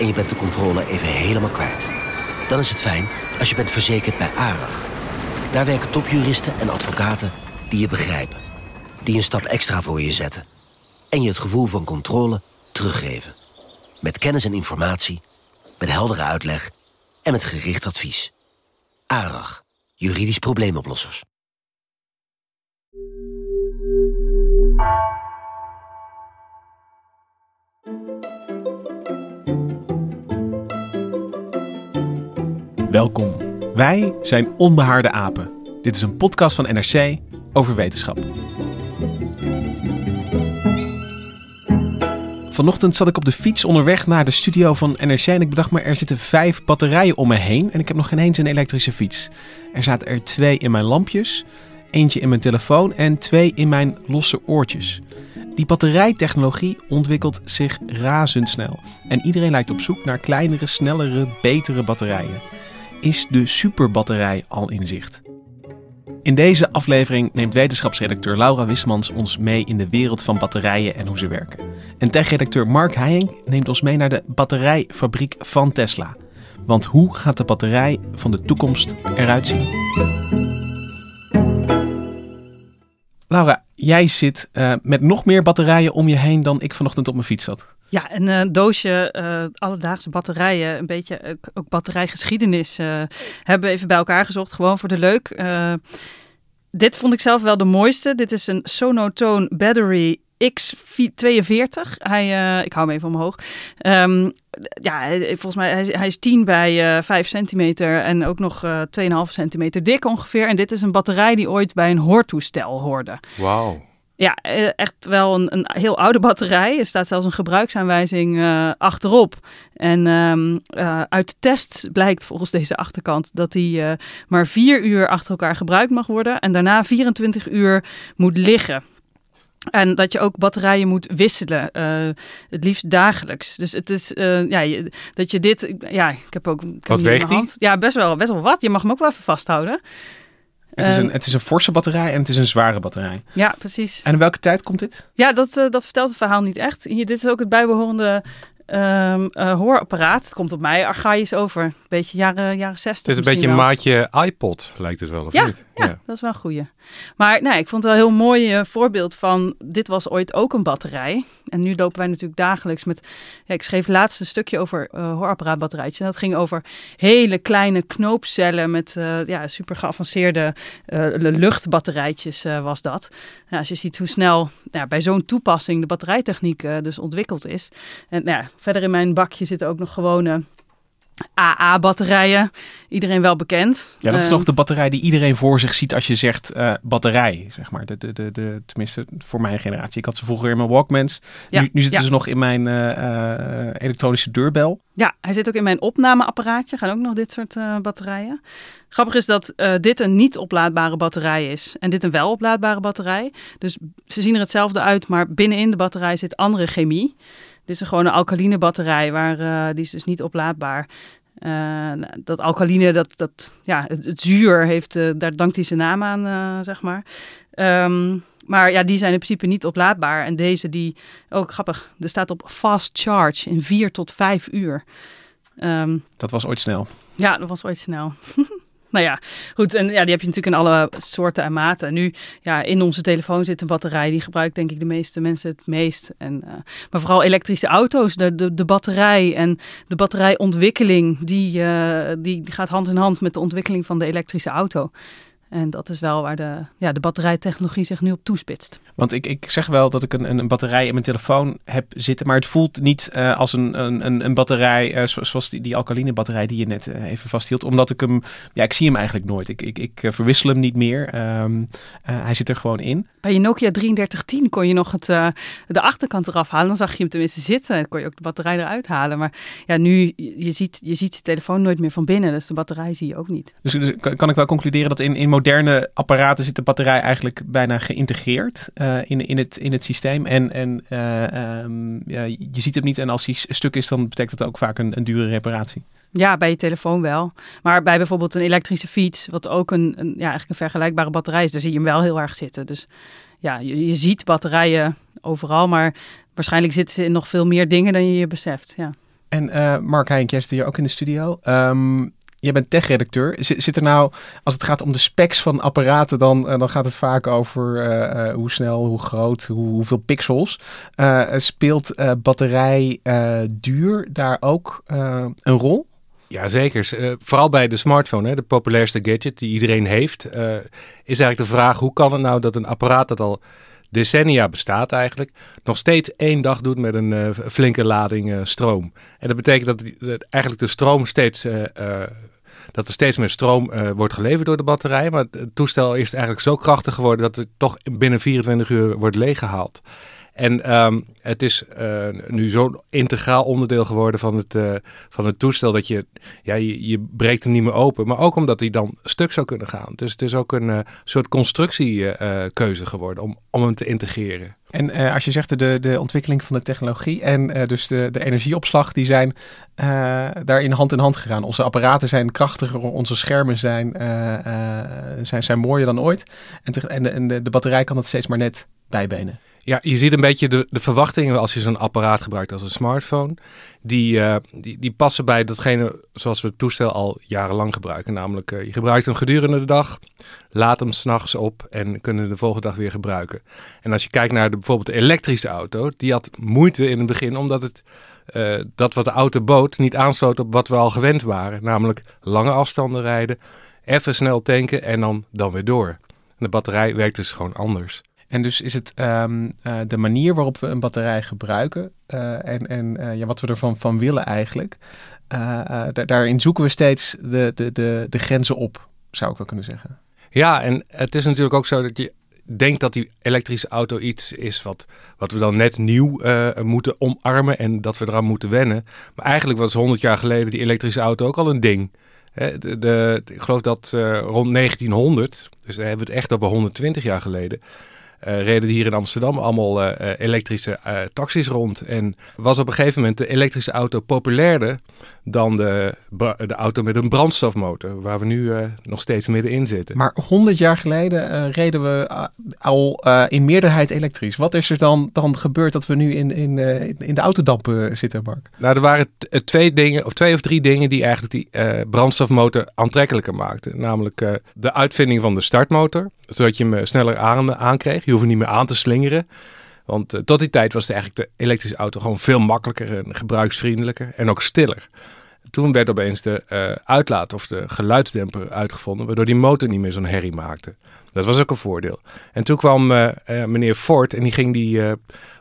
en je bent de controle even helemaal kwijt. Dan is het fijn als je bent verzekerd bij ARAG. Daar werken topjuristen en advocaten die je begrijpen. Die een stap extra voor je zetten. En je het gevoel van controle teruggeven. Met kennis en informatie, met heldere uitleg en met gericht advies. ARAG, juridisch probleemoplossers. Welkom. Wij zijn Onbehaarde Apen. Dit is een podcast van NRC over wetenschap. Vanochtend zat ik op de fiets onderweg naar de studio van NRC en ik bedacht me, er zitten vijf batterijen om me heen en ik heb nog geen eens een elektrische fiets. Er zaten er twee in mijn lampjes, eentje in mijn telefoon en twee in mijn losse oortjes. Die batterijtechnologie ontwikkelt zich razendsnel en iedereen lijkt op zoek naar kleinere, snellere, betere batterijen is de superbatterij al in zicht. In deze aflevering neemt wetenschapsredacteur Laura Wismans ons mee in de wereld van batterijen en hoe ze werken. En tech-redacteur Mark Heijink neemt ons mee naar de batterijfabriek van Tesla. Want hoe gaat de batterij van de toekomst eruit zien? Laura, jij zit uh, met nog meer batterijen om je heen dan ik vanochtend op mijn fiets zat. Ja, een uh, doosje uh, alledaagse batterijen, een beetje uh, ook batterijgeschiedenis hebben we even bij elkaar gezocht, gewoon voor de leuk. dit vond ik zelf wel de mooiste. Dit is een Sonotone Battery X42. Hij, ik hou hem even omhoog. Um, ja, volgens mij hij, hij is 10 bij 5 centimeter en ook nog 2,5 centimeter dik ongeveer. En dit is een batterij die ooit bij een hoortoestel hoorde. Wauw. Ja, eh, echt wel een, een heel oude batterij. Er staat zelfs een gebruiksaanwijzing uh, achterop. En um, uh, uit de test blijkt volgens deze achterkant dat die uh, maar vier uur achter elkaar gebruikt mag worden. En daarna 24 uur moet liggen. En dat je ook batterijen moet wisselen, het liefst dagelijks. Dus het is, ja, je, dat je dit, ja, ik heb ook... Ik wat weegt die? Ja, best wel, best wel wat. Je mag hem ook wel even vasthouden. Het is, een, het is een forse batterij en het is een zware batterij. Ja, precies. En in welke tijd komt dit? Ja, dat, uh, dat vertelt het verhaal niet echt. Hier, dit is ook het bijbehorende um, uh, hoorapparaat. Het komt op mij archaïs over. Een beetje jaren, jaren 60. Het is een beetje een maatje iPod, lijkt het wel, of ja, niet? Ja, ja, dat is wel een goeie. Maar nee, ik vond het wel een heel mooi uh, voorbeeld van... dit was ooit ook een batterij. En nu lopen wij natuurlijk dagelijks met... Ja, ik schreef laatst een stukje over uh, hoorapparaatbatterijtjes. En dat ging over hele kleine knoopcellen... met ja, super geavanceerde luchtbatterijtjes was dat. Nou, als je ziet hoe snel nou, bij zo'n toepassing... de batterijtechniek dus ontwikkeld is. En nou, verder in mijn bakje zitten ook nog gewone AA-batterijen. Iedereen wel bekend. Ja, dat is uh, nog de batterij die iedereen voor zich ziet als je zegt uh, batterij, zeg maar. De, de, de, de, tenminste, voor mijn generatie. Ik had ze vroeger in mijn Walkmans. Ja, nu, nu zitten ja. ze nog in mijn uh, elektronische deurbel. Ja, hij zit ook in mijn opnameapparaatje. Gaan ook nog dit soort batterijen. Grappig is dat dit een niet oplaadbare batterij is. En dit een wel oplaadbare batterij. Dus ze zien er hetzelfde uit, maar binnenin de batterij zit andere chemie. Dit is gewoon een alkaline batterij, waar, uh, die is dus niet oplaadbaar. Uh, dat alkaline, dat, dat, ja, het, het zuur heeft, uh, daar dankt hij zijn naam aan, uh, zeg maar. Um, maar ja, die zijn in principe niet oplaadbaar. En deze, die, ook grappig, er staat op fast charge in 4 tot 5 uur. Um, dat was ooit snel. Ja, dat was ooit snel. Nou ja, goed. En ja, die heb je natuurlijk in alle soorten en maten. Nu, ja, in onze telefoon zit een batterij. Die gebruikt denk ik de meeste mensen het meest. En, uh, maar vooral elektrische auto's, de, de, de batterij en de batterijontwikkeling, die, uh, die gaat hand in hand met de ontwikkeling van de elektrische auto. En dat is wel waar de, ja, de batterijtechnologie zich nu op toespitst. Want ik, ik zeg wel dat ik een, een batterij in mijn telefoon heb zitten, maar het voelt niet uh, als een, een, een batterij uh, zoals die, die alkaline batterij die je net uh, even vasthield. Omdat ik hem, ja, ik zie hem eigenlijk nooit. Ik, ik, ik verwissel hem niet meer. Um, hij zit er gewoon in. Bij je Nokia 3310 kon je nog het, de achterkant eraf halen. Dan zag je hem tenminste zitten. Dan kon je ook de batterij eruit halen. Maar ja, nu, je ziet, je ziet je telefoon nooit meer van binnen. Dus de batterij zie je ook niet. Dus, dus kan ik wel concluderen dat in, in moderne apparaten zit de batterij eigenlijk bijna geïntegreerd uh, in, in, het, in het systeem. En, en uh, um, ja, je ziet hem niet. En als hij stuk is, dan betekent dat ook vaak een, een dure reparatie. Ja, bij je telefoon wel. Maar bij bijvoorbeeld een elektrische fiets, wat ook een, een, ja, eigenlijk een vergelijkbare batterij is, daar zie je hem wel heel erg zitten. Dus ja, je, je ziet batterijen overal, maar waarschijnlijk zitten ze in nog veel meer dingen dan je je beseft. Ja. En uh, Mark Heink, jij zit hier ook in de studio. Um, jij bent tech-redacteur. Zit er nou, als het gaat om de specs van apparaten, dan, uh, dan gaat het vaak over uh, hoe snel, hoe groot, hoe, hoeveel pixels. speelt batterij duur daar ook een rol? Ja, zeker. Vooral bij de smartphone, hè, de populairste gadget die iedereen heeft, is eigenlijk de vraag: hoe kan het nou dat een apparaat dat al decennia bestaat eigenlijk, nog steeds één dag doet met een flinke lading stroom? En dat betekent dat, dat eigenlijk de stroom steeds dat er steeds meer stroom uh, wordt geleverd door de batterij. Maar het toestel is eigenlijk zo krachtig geworden dat het toch binnen 24 uur wordt leeggehaald. En um, het is uh, nu zo'n integraal onderdeel geworden van het, uh, van het toestel dat je, ja, je, je, breekt hem niet meer open. Maar ook omdat hij dan stuk zou kunnen gaan. Dus het is ook een soort constructiekeuze geworden om, om hem te integreren. En als je zegt de, de ontwikkeling van de technologie en dus de, de energieopslag, die zijn daarin hand in hand gegaan. Onze apparaten zijn krachtiger, onze schermen zijn, zijn, zijn mooier dan ooit. En, en, de, de, de batterij kan het steeds maar net bijbenen. Ja, je ziet een beetje de, de verwachtingen als je zo'n apparaat gebruikt als een smartphone. Die, uh, die, die passen bij datgene zoals we het toestel al jarenlang gebruiken. Namelijk, uh, je gebruikt hem gedurende de dag, laat hem s'nachts op en kunnen de volgende dag weer gebruiken. En als je kijkt naar de, bijvoorbeeld de elektrische auto, die had moeite in het begin omdat het uh, dat wat de auto bood niet aansloot op wat we al gewend waren. Namelijk lange afstanden rijden, even snel tanken en dan, dan weer door. De batterij werkt dus gewoon anders. En dus is het um, uh, de manier waarop we een batterij gebruiken uh, en, en uh, ja, wat we ervan van willen eigenlijk. daarin zoeken we steeds de, de, de, de grenzen op, zou ik wel kunnen zeggen. Ja, en het is natuurlijk ook zo dat je denkt dat die elektrische auto iets is wat, wat we dan net nieuw moeten omarmen en dat we eraan moeten wennen. Maar eigenlijk was 100 jaar geleden die elektrische auto ook al een ding. De, ik geloof dat rond 1900, dus daar hebben we het echt over 120 jaar geleden, reden hier in Amsterdam allemaal uh, elektrische uh, taxis rond. En was op een gegeven moment de elektrische auto populairder dan de, de auto met een brandstofmotor, waar we nu nog steeds middenin zitten. Maar 100 jaar geleden reden we al in meerderheid elektrisch. Wat is er dan, dan gebeurd dat we nu in, in, in de autodampen zitten, Mark? Nou, er waren twee dingen, of twee of drie dingen die eigenlijk die brandstofmotor aantrekkelijker maakten. Namelijk de uitvinding van de startmotor, zodat je hem sneller aan, aankreeg. Je hoeft niet meer aan te slingeren. Want uh, tot die tijd was de, eigenlijk de elektrische auto gewoon veel makkelijker en gebruiksvriendelijker en ook stiller. Toen werd opeens de uh, uitlaat of de geluidsdemper uitgevonden, waardoor die motor niet meer zo'n herrie maakte. Dat was ook een voordeel. En toen kwam uh, meneer Ford en die ging die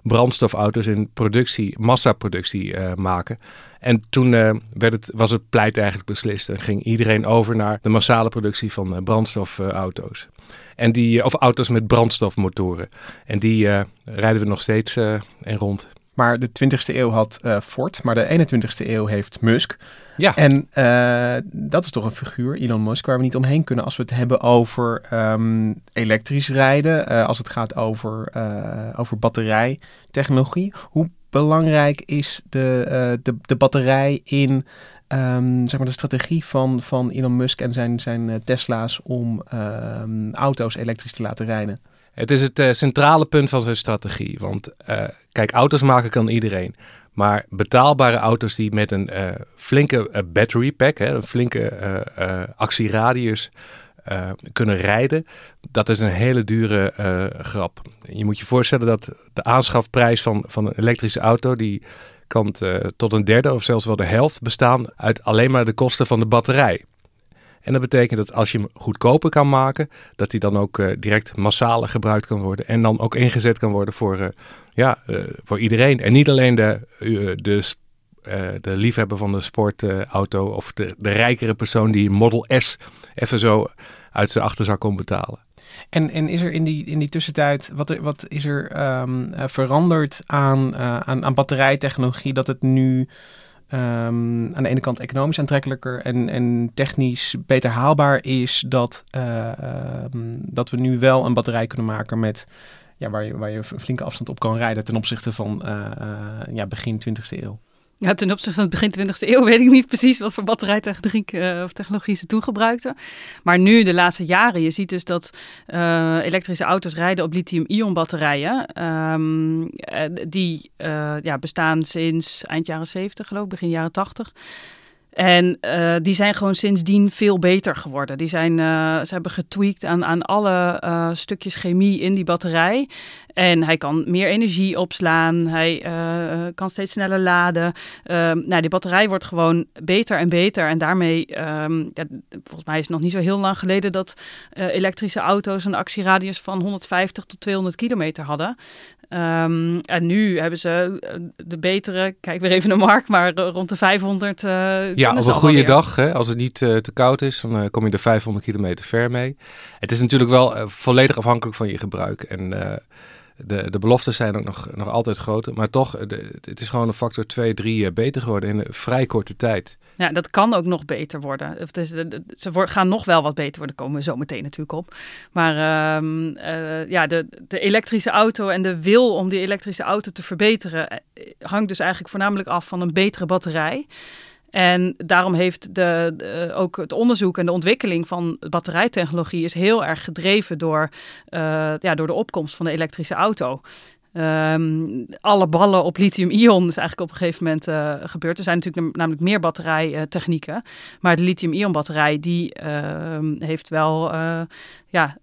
brandstofauto's in productie, massaproductie maken. En toen werd het, was het pleit eigenlijk beslist en ging iedereen over naar de massale productie van brandstofauto's. En die, of auto's met brandstofmotoren. En die uh, rijden we nog steeds uh, en rond. Maar de 20e eeuw had uh, Ford, maar de 21e eeuw heeft Musk. Ja. En dat is toch een figuur, Elon Musk, waar we niet omheen kunnen als we het hebben over um, elektrisch rijden. als het gaat over, over batterijtechnologie. Hoe belangrijk is de, de, de batterij in um, zeg maar de strategie van, van Elon Musk en zijn, zijn uh, Tesla's om um, auto's elektrisch te laten rijden? Het is het uh, centrale punt van zijn strategie. Want uh, kijk, auto's maken kan iedereen. Maar betaalbare auto's die met een flinke battery pack, hè, een flinke actieradius kunnen rijden, dat is een hele dure grap. Je moet je voorstellen dat de aanschafprijs van, van een elektrische auto, die kan uh, tot een derde of zelfs wel de helft bestaan uit alleen maar de kosten van de batterij. En dat betekent dat als je hem goedkoper kan maken, dat hij dan ook eh, direct massaler gebruikt kan worden. En dan ook ingezet kan worden voor, eh, ja, eh, voor iedereen. En niet alleen de, eh, de, eh, de liefhebber van de sportauto of de, de rijkere persoon die Model S even zo uit zijn achterzak kon betalen. En, en is er in die, in die tussentijd, wat, er, wat is er ehm, eh, veranderd aan, eh, aan, aan batterijtechnologie dat het nu ehm, aan de ene kant economisch aantrekkelijker en, en technisch beter haalbaar is dat, eh, ehm, dat we nu wel een batterij kunnen maken met, ja, waar, je, waar je een flinke afstand op kan rijden ten opzichte van ja, begin 20e eeuw? Ja, ten opzichte van het begin 20e eeuw weet ik niet precies wat voor batterijtechniek eh, of technologie ze toen gebruikten. Maar nu, de laatste jaren, je ziet dus dat eh, elektrische auto's rijden op lithium-ion batterijen. Ehm, eh, die ja, bestaan sinds eind jaren 70, geloof ik, begin jaren 80. En eh, die zijn gewoon sindsdien veel beter geworden. Die zijn, eh, ze hebben getweakt aan, aan alle eh, stukjes chemie in die batterij. En hij kan meer energie opslaan. Hij kan steeds sneller laden. Ehm, nou, die batterij wordt gewoon beter en beter. En daarmee, ehm, volgens mij is het nog niet zo heel lang geleden dat elektrische auto's een actieradius van 150 tot 200 kilometer hadden. Ehm, en nu hebben ze eh, de betere, kijk weer even naar Mark, maar eh, rond de 500. eh, Ja, op een goede dag, hè, als het niet te koud is, dan kom je er 500 kilometer ver mee. Het is natuurlijk wel volledig afhankelijk van je gebruik. En de, de beloftes zijn ook nog, nog altijd groot. Maar toch, het is gewoon een factor 2, 3 eh, beter geworden in een vrij korte tijd. Ja, dat kan ook nog beter worden. Of de- ze gaan nog wel wat beter worden, komen we zo meteen natuurlijk op. Maar ehm, eh, ja, de, de elektrische auto en de wil om die elektrische auto te verbeteren eh, hangt dus eigenlijk voornamelijk af van een betere batterij. En daarom heeft de, ook het onderzoek en de ontwikkeling van batterijtechnologie is heel erg gedreven door, eh, ja, door de opkomst van de elektrische auto. Ehm, alle ballen op lithium-ion is eigenlijk op een gegeven moment eh, gebeurd. Er zijn natuurlijk nam- namelijk meer batterijtechnieken. Maar de lithium-ion batterij die ehm, heeft wel eh, ja,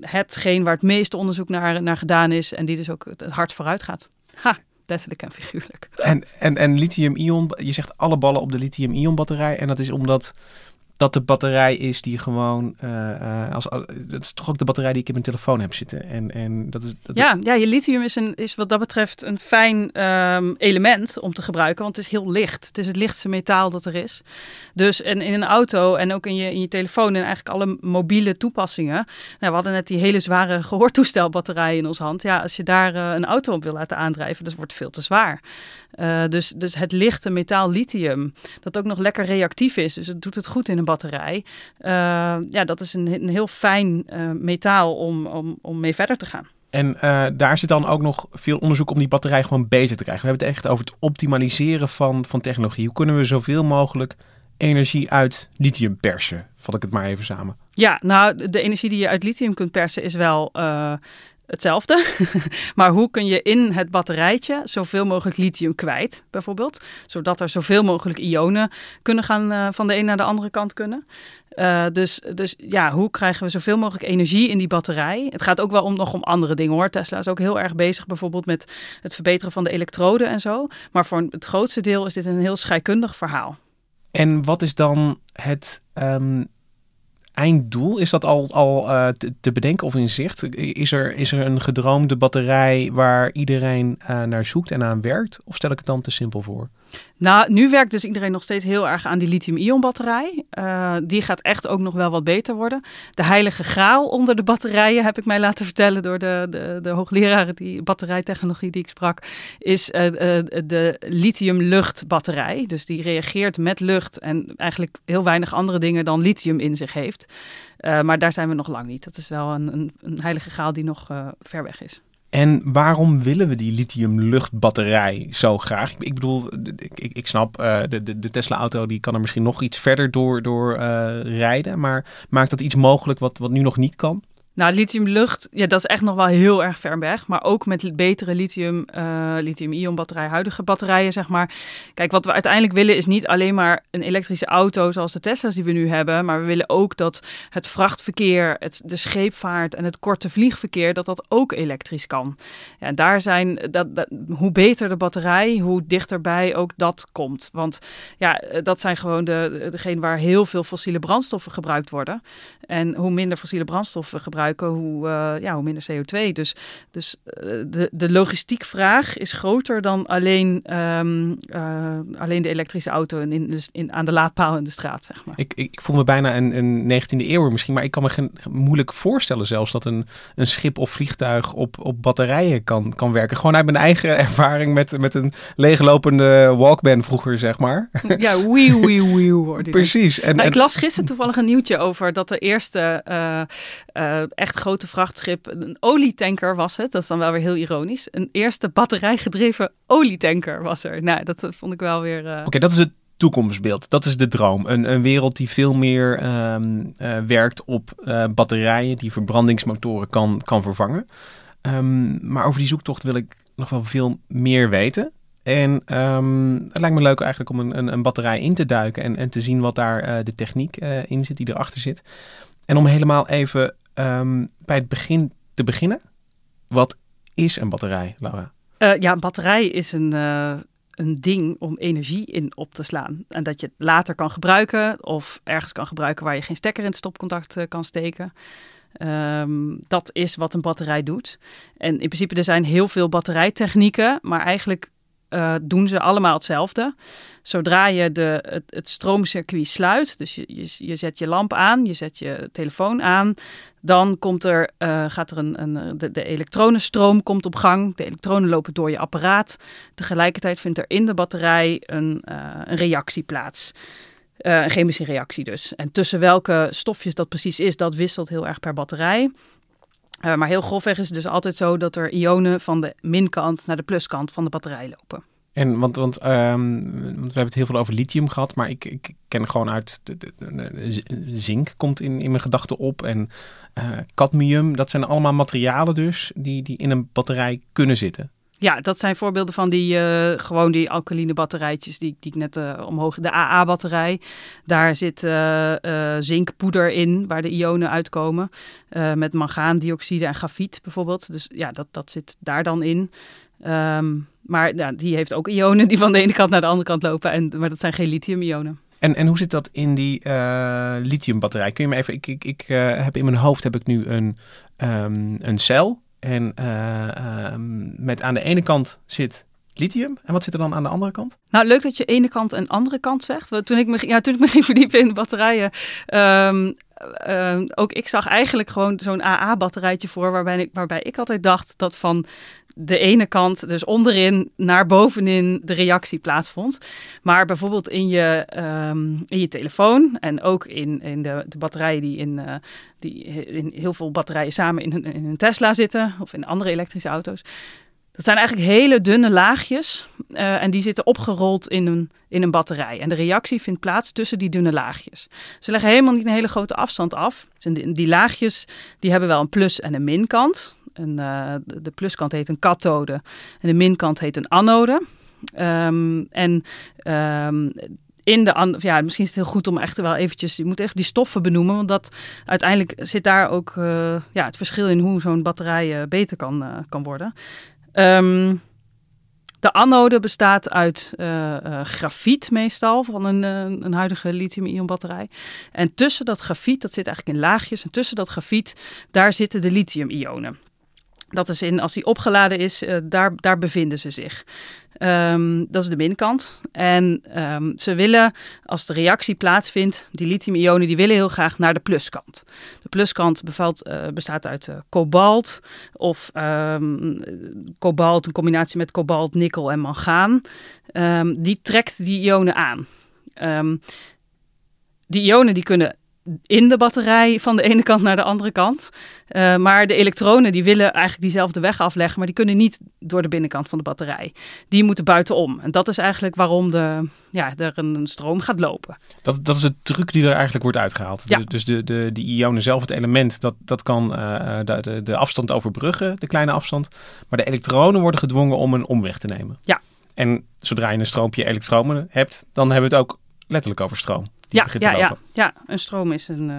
hetgeen waar het meeste onderzoek naar, naar gedaan is. En die dus ook het hard vooruit gaat. Ha, letterlijk en figuurlijk. En, en, en lithium-ion, je zegt alle ballen op de lithium-ion batterij. En dat is omdat dat de batterij is die gewoon, eh, als, als- dat is toch ook de batterij die ik in mijn telefoon heb zitten. En, en dat is, dat Ja, ja, je lithium is, een, is wat dat betreft een fijn ehm, element om te gebruiken, want het is heel licht. Het is het lichtste metaal dat er is. Dus en in een auto en ook in je, in je telefoon en eigenlijk alle mobiele toepassingen. Nou, we hadden net die hele zware gehoortoestelbatterij in onze hand. Ja, als je daar eh, een auto op wil laten aandrijven, dat wordt veel te zwaar. Eh, dus, dus het lichte metaal lithium, dat ook nog lekker reactief is, dus het doet het goed in een batterij. Eh, ja, dat is een, een heel fijn eh, metaal om, om, om mee verder te gaan. En daar zit dan ook nog veel onderzoek om die batterij gewoon beter te krijgen. We hebben het echt over het optimaliseren van, van technologie. Hoe kunnen we zoveel mogelijk energie uit lithium persen? Vat ik het maar even samen. Ja, nou, de energie die je uit lithium kunt persen is wel hetzelfde. maar hoe kun je in het batterijtje zoveel mogelijk lithium kwijt, bijvoorbeeld? Zodat er zoveel mogelijk ionen kunnen gaan eh, van de een naar de andere kant kunnen. Eh, dus, dus ja, hoe krijgen we zoveel mogelijk energie in die batterij? Het gaat ook wel om, nog om andere dingen hoor. Tesla is ook heel erg bezig bijvoorbeeld met het verbeteren van de elektroden en zo. Maar voor het grootste deel is dit een heel scheikundig verhaal. En wat is dan het ehm, einddoel? Is dat al, al eh, te, bedenken of in zicht? Is er, is er een gedroomde batterij waar iedereen eh, naar zoekt en aan werkt? Of stel ik het dan te simpel voor? Nou, nu werkt dus iedereen nog steeds heel erg aan die lithium-ion batterij. Eh, die gaat echt ook nog wel wat beter worden. De heilige graal onder de batterijen, heb ik mij laten vertellen door de, de, de hoogleraren die batterijtechnologie die ik sprak, is eh, eh, de lithium-luchtbatterij. Dus die reageert met lucht en eigenlijk heel weinig andere dingen dan lithium in zich heeft. Maar daar zijn we nog lang niet. Dat is wel een, een, een heilige graal die nog ver weg is. En waarom willen we die lithium-luchtbatterij zo graag? Ik, bedoel, ik, ik snap, eh, de, de, de Tesla-auto die kan er misschien nog iets verder door, door eh, rijden. Maar maakt dat iets mogelijk wat, wat nu nog niet kan? Nou, lithiumlucht, ja, dat is echt nog wel heel erg ver weg. Maar ook met betere lithium, uh, lithium-ion batterij, huidige batterijen, zeg maar. Kijk, wat we uiteindelijk willen is niet alleen maar een elektrische auto zoals de Tesla's die we nu hebben. Maar we willen ook dat het vrachtverkeer, het, de scheepvaart en het korte vliegverkeer, dat dat ook elektrisch kan. Ja, en daar zijn, dat, hoe beter de batterij, hoe dichterbij ook dat komt. Want ja, dat zijn gewoon de, degene waar heel veel fossiele brandstoffen gebruikt worden. En hoe minder fossiele brandstoffen gebruikt hoe, uh, ja, hoe minder CO2. Dus, dus uh, de, de logistiekvraag is groter dan alleen, um, uh, alleen de elektrische auto in, in, in, aan de laadpaal in de straat. Zeg maar. ik, ik, voel me bijna een, een 19e eeuw misschien, maar ik kan me geen, moeilijk voorstellen zelfs dat een, een schip of vliegtuig op, op batterijen kan, kan werken. Gewoon uit mijn eigen ervaring met, met een leeglopende Walkman vroeger, zeg maar. Ja, wee, wee, wee. Precies. En, nou, ik las gisteren toevallig een nieuwtje over dat de eerste uh, echt grote vrachtschip, een olietanker was het. Dat is dan wel weer heel ironisch. Een eerste batterijgedreven olietanker was er. Nou, dat vond ik wel weer... Uh... Oké, dat is het toekomstbeeld. Dat is de droom. Een, een wereld die veel meer um, uh, werkt op uh, batterijen die verbrandingsmotoren kan, kan vervangen. Um, maar over die zoektocht wil ik nog wel veel meer weten. En um, het lijkt me leuk eigenlijk om een, een, een batterij in te duiken en, en te zien wat daar de techniek in zit die erachter zit. En om helemaal even um, bij het begin te beginnen. Wat is een batterij, Laura? Uh, ja, een batterij is een, uh, een ding om energie in op te slaan. En dat je het later kan gebruiken of ergens kan gebruiken waar je geen stekker in het stopcontact uh, kan steken. Um, dat is wat een batterij doet. En in principe er zijn heel veel batterijtechnieken, maar eigenlijk uh, doen ze allemaal hetzelfde. Zodra je de, het, stroomcircuit sluit, dus je, je, je, zet je lamp aan, je zet je telefoon aan, dan komt er, uh, gaat er een, een de, de, elektronenstroom komt op gang. De elektronen lopen door je apparaat. Tegelijkertijd vindt er in de batterij een, een reactie plaats. een chemische reactie dus. En tussen welke stofjes dat precies is, dat wisselt heel erg per batterij. Uh, maar heel grofweg is het dus altijd zo dat er ionen van de minkant naar de pluskant van de batterij lopen. En want, want, um, want we hebben het heel veel over lithium gehad, maar ik, ik ken gewoon uit de, de, zink komt in, in mijn gedachten op en uh, cadmium. Dat zijn allemaal materialen dus die, die in een batterij kunnen zitten. Ja, dat zijn voorbeelden van die uh, gewoon die alkaline batterijtjes die, die ik net uh, omhoog. De AA-batterij. Daar zit uh, zinkpoeder in, waar de ionen uitkomen. met mangaandioxide en grafiet bijvoorbeeld. Dus ja, dat, dat zit daar dan in. Um, maar ja, die heeft ook ionen die van de ene kant naar de andere kant lopen. En, maar dat zijn geen lithium-ionen. En, en hoe zit dat in die lithiumbatterij? Kun je me even. Ik, ik, ik heb in mijn hoofd heb ik nu een, um, een cel. En uh, um, met aan de ene kant zit lithium. En wat zit er dan aan de andere kant? Nou, leuk dat je ene kant en andere kant zegt. Toen ik me, ja, toen ik me ging verdiepen in de batterijen. Um, uh, ook ik zag eigenlijk gewoon zo'n AA-batterijtje voor. Waarbij ik, waarbij ik altijd dacht dat van de ene kant, dus onderin naar bovenin, de reactie plaatsvond. Maar bijvoorbeeld in je, um, in je telefoon en ook in, in de, de batterijen die in, uh, die in heel veel batterijen samen in, in een Tesla zitten of in andere elektrische auto's. Dat zijn eigenlijk hele dunne laagjes uh, en die zitten opgerold in een, in een batterij. En de reactie vindt plaats tussen die dunne laagjes. Ze leggen helemaal niet een hele grote afstand af. Dus die, die laagjes die hebben wel een plus- en een minkant. Een, uh, de pluskant heet een kathode en de minkant heet een anode. Um, en um, in de ja, misschien is het heel goed om echt wel eventjes, je moet echt die stoffen benoemen, want dat uiteindelijk zit daar ook uh, ja, het verschil in hoe zo'n batterij uh, beter kan, kan worden. Um, de anode bestaat uit grafiet meestal van een, een huidige lithium-ion batterij. En tussen dat grafiet, dat zit eigenlijk in laagjes, en tussen dat grafiet, daar zitten de lithium-ionen. Dat is in, als die opgeladen is, uh, daar, daar bevinden ze zich. Um, dat is de minkant. En um, ze willen, als de reactie plaatsvindt, die lithium-ionen, die willen heel graag naar de pluskant. De pluskant uh, bestaat uit uh, kobalt of um, kobalt, een combinatie met kobalt, nikkel en mangaan. die trekt die ionen aan. die ionen die kunnen in de batterij van de ene kant naar de andere kant. Uh, maar de elektronen die willen eigenlijk diezelfde weg afleggen, maar die kunnen niet door de binnenkant van de batterij. Die moeten buitenom. En dat is eigenlijk waarom de, ja, er een stroom gaat lopen. Dat, dat is het truc die er eigenlijk wordt uitgehaald. Ja. Dus de, de, die ionen zelf, het element, dat, dat kan uh, de, de, de afstand overbruggen, de kleine afstand. Maar de elektronen worden gedwongen om een omweg te nemen. Ja. En zodra je een stroompje elektronen hebt, dan hebben we het ook letterlijk over stroom. Ja, ja, ja, ja, een stroom is een, uh,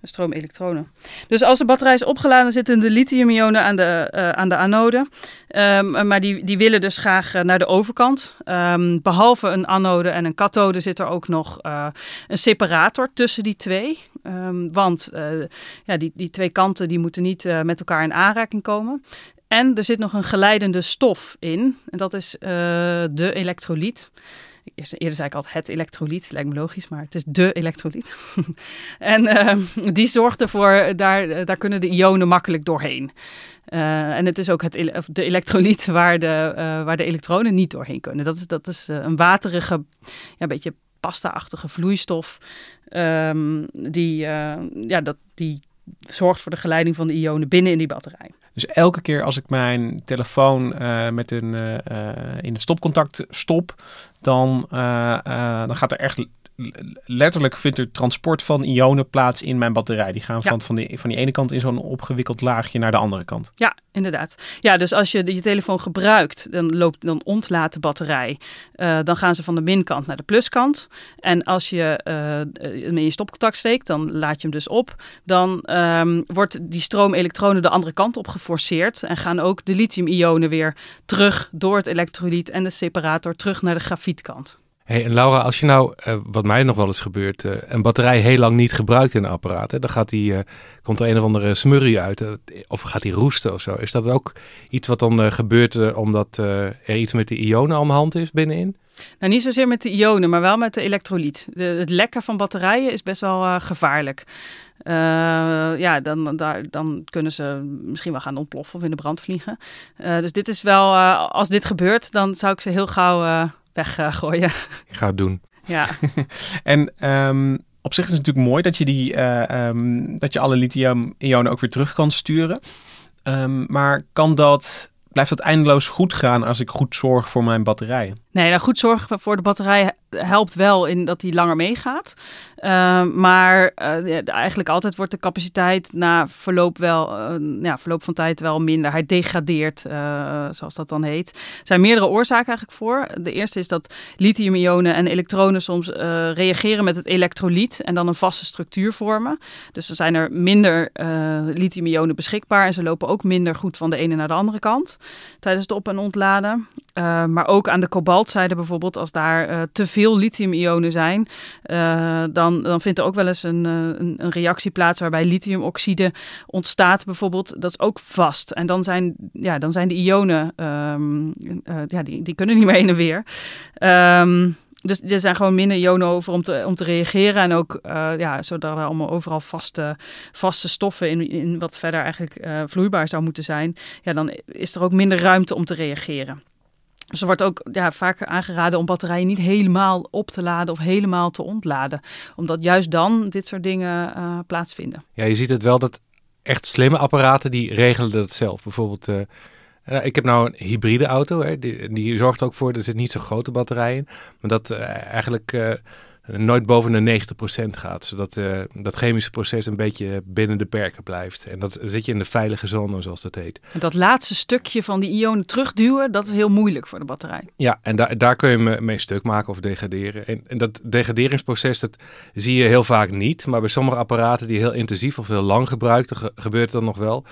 een stroom elektronen. Dus als de batterij is opgeladen, zitten de lithium-ionen aan de, uh, aan de anode. Um, maar die, die willen dus graag uh, naar de overkant. Um, behalve een anode en een kathode zit er ook nog een separator tussen die twee. Um, want ja, die, die twee kanten die moeten niet met elkaar in aanraking komen. En er zit nog een geleidende stof in. En dat is de elektrolyt. Eerder zei ik altijd het elektrolyt, lijkt me logisch, maar het is de elektrolyt. en uh, die zorgt ervoor, daar, daar kunnen de ionen makkelijk doorheen. Uh, en het is ook het, de elektrolyt waar de, uh, waar de elektronen niet doorheen kunnen. Dat is, dat is een waterige, ja, beetje pasta-achtige vloeistof. Um, die, ja, dat, die zorgt voor de geleiding van de ionen binnen in die batterij. Dus elke keer als ik mijn telefoon uh, met een, uh, in het stopcontact stop, dan, dan gaat er echt letterlijk vindt er transport van ionen plaats in mijn batterij. Die gaan ja. van, van, die, van die ene kant in zo'n opgewikkeld laagje naar de andere kant. Ja, inderdaad. Ja, dus als je je telefoon gebruikt, dan, loopt, dan ontlaat de batterij. Uh, dan gaan ze van de minkant naar de pluskant. En als je uh, in je stopcontact steekt, dan laat je hem dus op. Dan um, wordt die stroomelektronen de andere kant op geforceerd. En gaan ook de lithium-ionen weer terug door het elektrolyt en de separator terug naar de grafietkant. Hey, Laura, als je nou, uh, wat mij nog wel eens gebeurt, uh, een batterij heel lang niet gebruikt in een apparaat, hè, dan gaat die, uh, komt er een of andere smurrie uit, of gaat die roesten of zo. Is dat ook iets wat dan gebeurt omdat er iets met de ionen aan de hand is binnenin? Nou, niet zozeer met de ionen, maar wel met de elektrolyt. Het lekken van batterijen is best wel gevaarlijk. ja, dan, dan, dan kunnen ze misschien wel gaan ontploffen of in de brand vliegen. dus dit is wel, als dit gebeurt, dan zou ik ze heel gauw weggooien. Ik ga het doen. Ja. en um, op zich is het natuurlijk mooi dat je, die, uh, um, dat je alle lithium-ionen ook weer terug kan sturen. Um, maar kan dat, blijft dat eindeloos goed gaan als ik goed zorg voor mijn batterijen? Nee, nou goed zorgen voor de batterij helpt wel in dat die langer meegaat. Uh, maar uh, eigenlijk altijd wordt de capaciteit na verloop, wel, uh, ja, verloop van tijd wel minder. Hij degradeert, zoals dat dan heet. Er zijn meerdere oorzaken eigenlijk voor. De eerste is dat lithium-ionen en elektronen soms reageren met het elektrolyt en dan een vaste structuur vormen. Dus er zijn er minder lithium-ionen beschikbaar en ze lopen ook minder goed van de ene naar de andere kant tijdens het op- en ontladen. maar ook aan de bijvoorbeeld, als daar te veel lithium-ionen zijn, uh, dan, dan vindt er ook wel eens een, een, een, reactie plaats waarbij lithiumoxide ontstaat bijvoorbeeld. Dat is ook vast. En dan zijn, ja, dan zijn de ionen, uh, ja, die, die kunnen niet meer heen en weer. Um, dus er zijn gewoon minder ionen over om te, om te reageren. En ook, uh, ja, zodat er allemaal overal vaste, vaste stoffen in, in wat verder eigenlijk vloeibaar zou moeten zijn. Ja, dan is er ook minder ruimte om te reageren. Dus er wordt ook ja, vaak aangeraden om batterijen niet helemaal op te laden of helemaal te ontladen. Omdat juist dan dit soort dingen uh, plaatsvinden. Ja, je ziet het wel dat echt slimme apparaten die regelen dat zelf. Bijvoorbeeld, uh, ik heb nou een hybride auto. Hè, die, die zorgt ook voor, er zit niet zo'n grote batterij in. Maar dat eigenlijk nooit boven de 90% gaat. Zodat uh, dat chemische proces een beetje binnen de perken blijft. En dat zit je in de veilige zone, zoals dat heet. Dat laatste stukje van die ionen terugduwen, dat is heel moeilijk voor de batterij. Ja, en da daar kun je mee stuk maken of degraderen. En, en, dat degraderingsproces, dat zie je heel vaak niet. Maar bij sommige apparaten die heel intensief of heel lang gebruikt, ge gebeurt dat nog wel.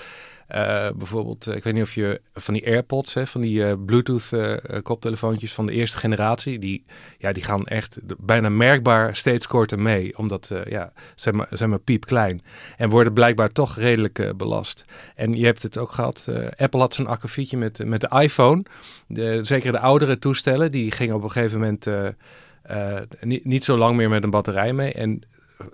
Uh, bijvoorbeeld, uh, ik weet niet of je van die AirPods, hè, van die uh, Bluetooth koptelefoontjes van de eerste generatie, die, ja, die gaan echt bijna merkbaar steeds korter mee, omdat ja, zijn maar, zijn maar piepklein en worden blijkbaar toch redelijk belast. En je hebt het ook gehad, Apple had zo'n akkefietje met, met de iPhone, de, zeker de oudere toestellen, die gingen op een gegeven moment niet, niet zo lang meer met een batterij mee en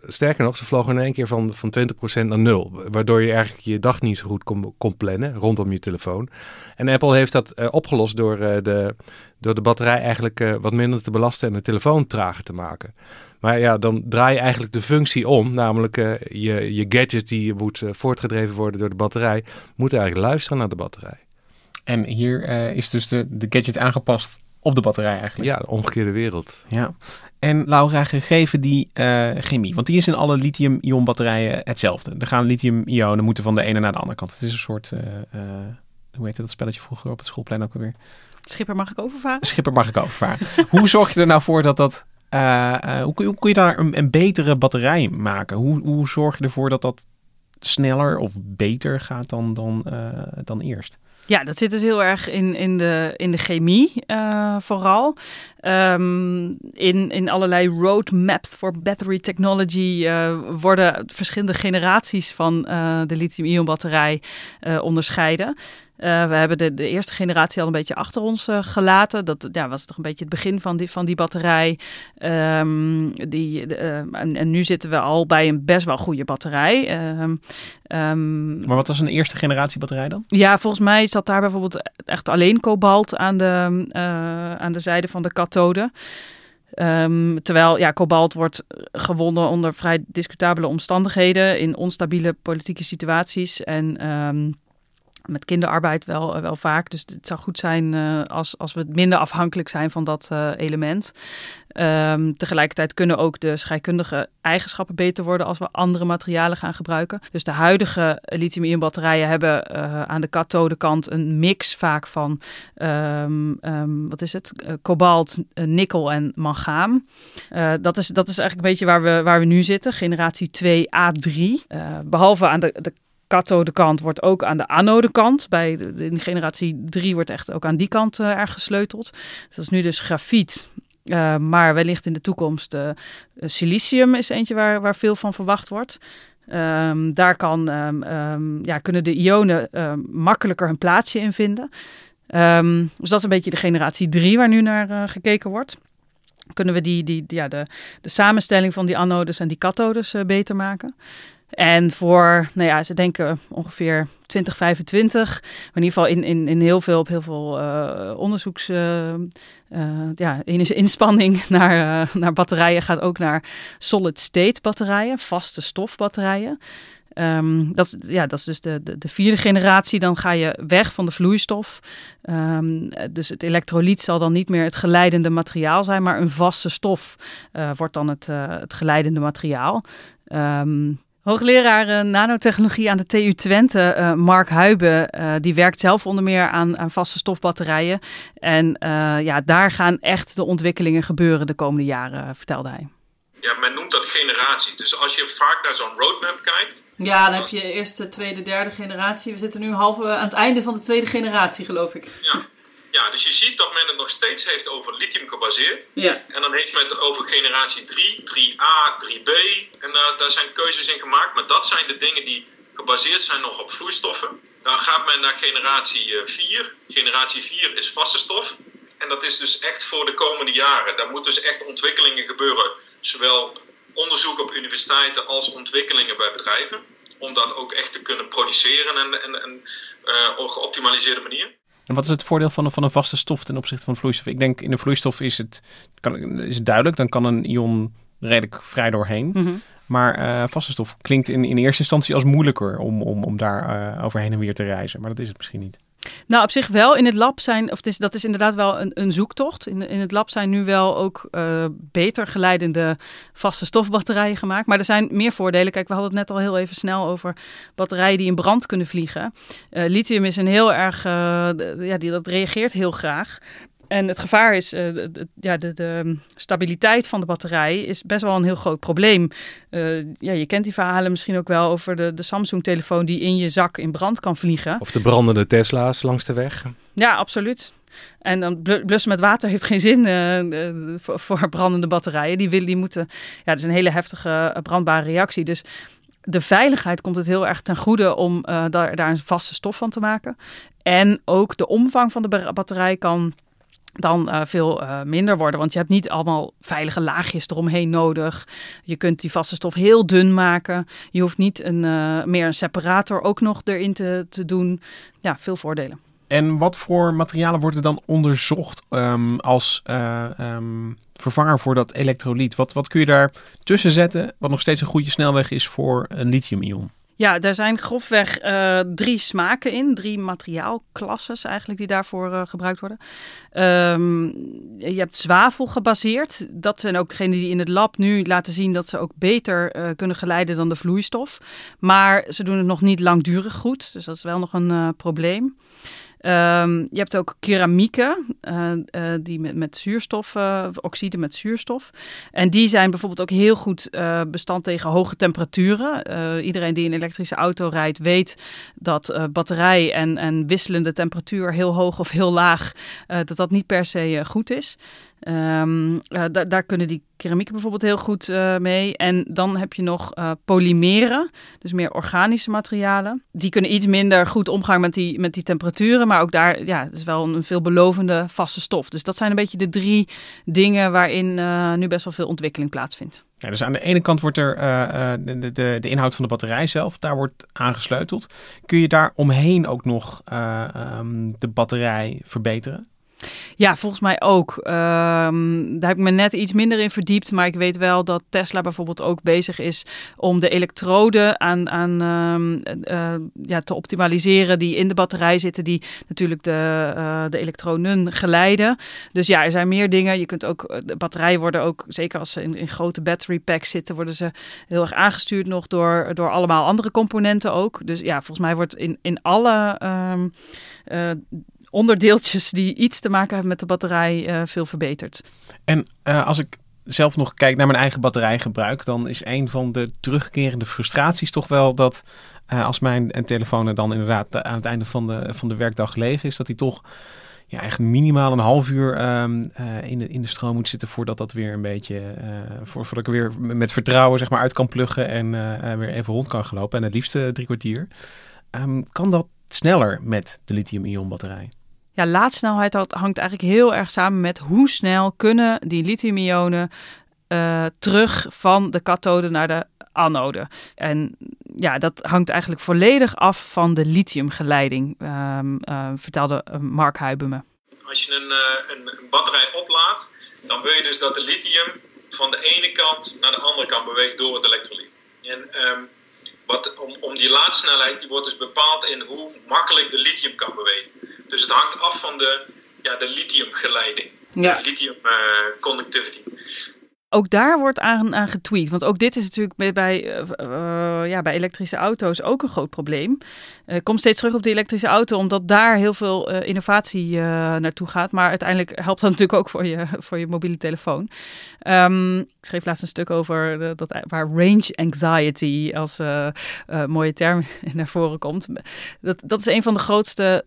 sterker nog, ze vlogen in één keer van, van 20% naar nul. Waardoor je eigenlijk je dag niet zo goed kon, kon plannen rondom je telefoon. En Apple heeft dat uh, opgelost door, uh, de, door de batterij eigenlijk uh, wat minder te belasten en de telefoon trager te maken. Maar ja, dan draai je eigenlijk de functie om. Namelijk je, je gadget die moet voortgedreven worden door de batterij, moet eigenlijk luisteren naar de batterij. En hier is dus de, de gadget aangepast op de batterij eigenlijk. Ja, de omgekeerde wereld. Ja. En Laura, gegeven die uh, chemie, want die is in alle lithium-ion batterijen hetzelfde. Er gaan lithium-ionen moeten van de ene naar de andere kant. Het is een soort, uh, uh, hoe heet dat spelletje vroeger op het schoolplein ook alweer? Schipper mag ik overvaren? Schipper mag ik overvaren. hoe zorg je er nou voor dat dat, hoe kun, je, hoe, kun je, daar een, een betere batterij maken? Hoe, hoe zorg je ervoor dat dat sneller of beter gaat dan, dan, dan eerst? Ja, dat zit dus heel erg in, in, de, in de chemie uh, vooral. Um, in, in allerlei roadmaps voor battery technology uh, worden verschillende generaties van uh, de lithium-ion batterij onderscheiden. Uh, we hebben de, de, eerste generatie al een beetje achter ons uh, gelaten. Dat ja, was toch een beetje het begin van die, van die batterij. Um, die, uh, en, en, nu zitten we al bij een best wel goede batterij. Um, um, maar wat was een eerste generatie batterij dan? Ja, volgens mij zat daar bijvoorbeeld echt alleen kobalt aan de, aan de zijde van de kathode. Um, terwijl ja, kobalt wordt gewonnen onder vrij discutabele omstandigheden in onstabiele politieke situaties. En um, met kinderarbeid wel, wel vaak. Dus het zou goed zijn uh, als, als we minder afhankelijk zijn van dat uh, element. Um, tegelijkertijd kunnen ook de scheikundige eigenschappen beter worden als we andere materialen gaan gebruiken. Dus de huidige lithium-ion batterijen hebben aan de kathodekant een mix vaak van, um, um, wat is het, kobalt, nikkel en mangaan. dat, is, dat is eigenlijk een beetje waar we, waar we nu zitten, generatie 2A3. behalve aan de, de kathodekant wordt ook aan de anodekant. Bij de, in generatie 3 wordt echt ook aan die kant uh, erg gesleuteld. dat is nu dus grafiet. Uh, maar wellicht in de toekomst uh, silicium is eentje waar, waar veel van verwacht wordt. Um, daar kan, um, um, ja, kunnen de ionen makkelijker een plaatsje in vinden. dus dat is een beetje de generatie 3 waar nu naar gekeken wordt. Kunnen we die, die, ja, de, de samenstelling van die anodes en die kathodes beter maken? En voor, nou ja, ze denken ongeveer 2025, maar in ieder geval in, in, in heel veel, op heel veel uh, onderzoeks, uh, uh, inspanning naar, naar batterijen gaat ook naar solid state batterijen, vaste stofbatterijen. Um, dat, ja, dat is dus de, de, de, vierde generatie. Dan ga je weg van de vloeistof. Um, dus het elektrolyt zal dan niet meer het geleidende materiaal zijn, maar een vaste stof wordt dan het, het geleidende materiaal. Um, Hoogleraar uh, nanotechnologie aan de TU Twente, uh, Mark Huiben, uh, die werkt zelf onder meer aan, aan vaste stofbatterijen. En ja, daar gaan echt de ontwikkelingen gebeuren de komende jaren, vertelde hij. Ja, men noemt dat generatie. Dus als je vaak naar zo'n roadmap kijkt. Ja, dan heb je eerste, tweede, derde generatie. We zitten nu half aan het einde van de tweede generatie, geloof ik. Ja. Ja, dus je ziet dat men het nog steeds heeft over lithium gebaseerd. Ja. En dan heeft men het over generatie 3, 3A, 3B. En uh, daar zijn keuzes in gemaakt. Maar dat zijn de dingen die gebaseerd zijn nog op vloeistoffen. Dan gaat men naar generatie 4. Eh, generatie 4 is vaste stof. En dat is dus echt voor de komende jaren. Daar moeten dus echt ontwikkelingen gebeuren. Zowel onderzoek op universiteiten als ontwikkelingen bij bedrijven. Om dat ook echt te kunnen produceren en, en, en uh, op geoptimaliseerde manier. En wat is het voordeel van een, van een vaste stof ten opzichte van vloeistof? Ik denk in de vloeistof is het, kan, is het duidelijk. Dan kan een ion redelijk vrij doorheen. Mm -hmm. Maar uh, vaste stof klinkt in, in eerste instantie als moeilijker om, om, om daar uh, overheen en weer te reizen. Maar dat is het misschien niet. Nou, op zich wel. In het lab zijn, of is, dat is inderdaad wel een, een zoektocht. In, in het lab zijn nu wel ook uh, beter geleidende vaste stofbatterijen gemaakt. Maar er zijn meer voordelen. Kijk, we hadden het net al heel even snel over batterijen die in brand kunnen vliegen. Uh, lithium is een heel erg, uh, ja, die, dat reageert heel graag. En het gevaar is, uh, de, ja, de, de, stabiliteit van de batterij is best wel een heel groot probleem. Uh, ja, je kent die verhalen misschien ook wel over de, de Samsung-telefoon die in je zak in brand kan vliegen. Of de brandende Tesla's langs de weg. Ja, absoluut. En dan blussen met water heeft geen zin uh, voor, voor, brandende batterijen. Die, willen, die moeten, ja, het is een hele heftige brandbare reactie. Dus de veiligheid komt het heel erg ten goede om daar, daar een vaste stof van te maken. En ook de omvang van de batterij kan dan uh, veel uh, minder worden. Want je hebt niet allemaal veilige laagjes eromheen nodig. Je kunt die vaste stof heel dun maken. Je hoeft niet een, uh, meer een separator ook nog erin te, te doen. Ja, veel voordelen. En wat voor materialen worden dan onderzocht um, als um, vervanger voor dat elektrolyt. Wat, wat kun je daar tussen zetten, wat nog steeds een goede snelweg is voor een lithium-ion? Ja, er zijn grofweg uh, drie smaken in, drie materiaalklasses eigenlijk die daarvoor uh, gebruikt worden. Um, je hebt zwavel gebaseerd. Dat zijn ook degenen die in het lab nu laten zien dat ze ook beter uh, kunnen geleiden dan de vloeistof. Maar ze doen het nog niet langdurig goed, dus dat is wel nog een probleem. Um, je hebt ook keramieken, uh, uh, die met, met zuurstof, uh, oxide met zuurstof. En die zijn bijvoorbeeld ook heel goed bestand tegen hoge temperaturen. iedereen die een elektrische auto rijdt weet dat batterij en, en wisselende temperatuur, heel hoog of heel laag, dat dat niet per se goed is. Um, daar kunnen die keramieken bijvoorbeeld heel goed uh, mee. En dan heb je nog uh, polymeren, dus meer organische materialen. Die kunnen iets minder goed omgaan met die, met die temperaturen, maar ook daar ja, is wel een veelbelovende vaste stof. Dus dat zijn een beetje de drie dingen waarin nu best wel veel ontwikkeling plaatsvindt. Ja, dus aan de ene kant wordt er de, de, de, inhoud van de batterij zelf, daar wordt aangesleuteld. Kun je daar omheen ook nog um, de batterij verbeteren? Ja, volgens mij ook. Um, daar heb ik me net iets minder in verdiept. Maar ik weet wel dat Tesla bijvoorbeeld ook bezig is om de elektroden aan, aan um, uh, ja, te optimaliseren die in de batterij zitten, die natuurlijk de, uh, de elektronen geleiden. Dus ja, er zijn meer dingen. Je kunt ook, eh, de batterijen worden ook, zeker als ze in, grote battery packs zitten, worden ze heel erg aangestuurd nog door, door allemaal andere componenten ook. Dus ja, volgens mij wordt in, in alle uh, onderdeeltjes die iets te maken hebben met de batterij uh, veel verbeterd. En uh, als ik zelf nog kijk naar mijn eigen batterijgebruik, dan is een van de terugkerende frustraties toch wel dat uh, als mijn telefoon er dan inderdaad aan het einde van de, van de werkdag leeg is, dat hij toch ja, echt minimaal een half uur um, in, de, in de stroom moet zitten voordat dat weer een beetje, voor, voordat ik weer met vertrouwen zeg maar uit kan pluggen en weer even rond kan gelopen. En het liefst drie kwartier. Um, kan dat sneller met de lithium-ion batterij? Ja, laadsnelheid hangt eigenlijk heel erg samen met hoe snel kunnen die lithium-ionen uh, terug van de kathode naar de anode. En ja, dat hangt eigenlijk volledig af van de lithiumgeleiding, um, vertelde eh, Mark Huiben Als je een, een, een, batterij oplaadt, dan wil je dus dat de lithium van de ene kant naar de andere kant beweegt door het elektrolyt. En um, wat, om, om die laadsnelheid, die wordt dus bepaald in hoe makkelijk de lithium kan bewegen. Dus het hangt af van de, ja, de lithiumgeleiding. Ja. De lithium uh, conductivity ook daar wordt aan, aan getweet. Want ook dit is natuurlijk bij, bij, uh, ja, bij elektrische auto's ook een groot probleem. Uh, komt steeds terug op de elektrische auto, omdat daar heel veel innovatie naartoe gaat. Maar uiteindelijk helpt dat natuurlijk ook voor je, voor je mobiele telefoon. Um, ik schreef laatst een stuk over dat, waar range anxiety als mooie term naar voren komt. Dat, dat is een van de grootste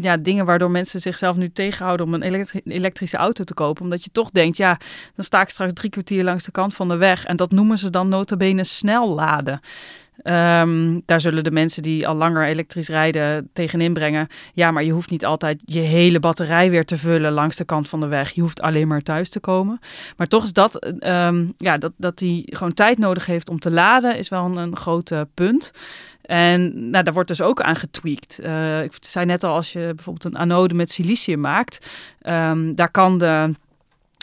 ja, dingen waardoor mensen zichzelf nu tegenhouden om een elektrische auto te kopen. Omdat je toch denkt, ja, dan sta ik straks drie kwartier langs de kant van de weg. En dat noemen ze dan notabene snel laden. Um, daar zullen de mensen die al langer elektrisch rijden tegenin brengen. Ja, maar je hoeft niet altijd je hele batterij weer te vullen langs de kant van de weg. Je hoeft alleen maar thuis te komen. Maar toch is dat, um, ja, dat, dat die gewoon tijd nodig heeft om te laden, is wel een, een groot punt. En nou, daar wordt dus ook aan getweakt. Uh, ik zei net al, als je bijvoorbeeld een anode met silicium maakt, um, daar kan de.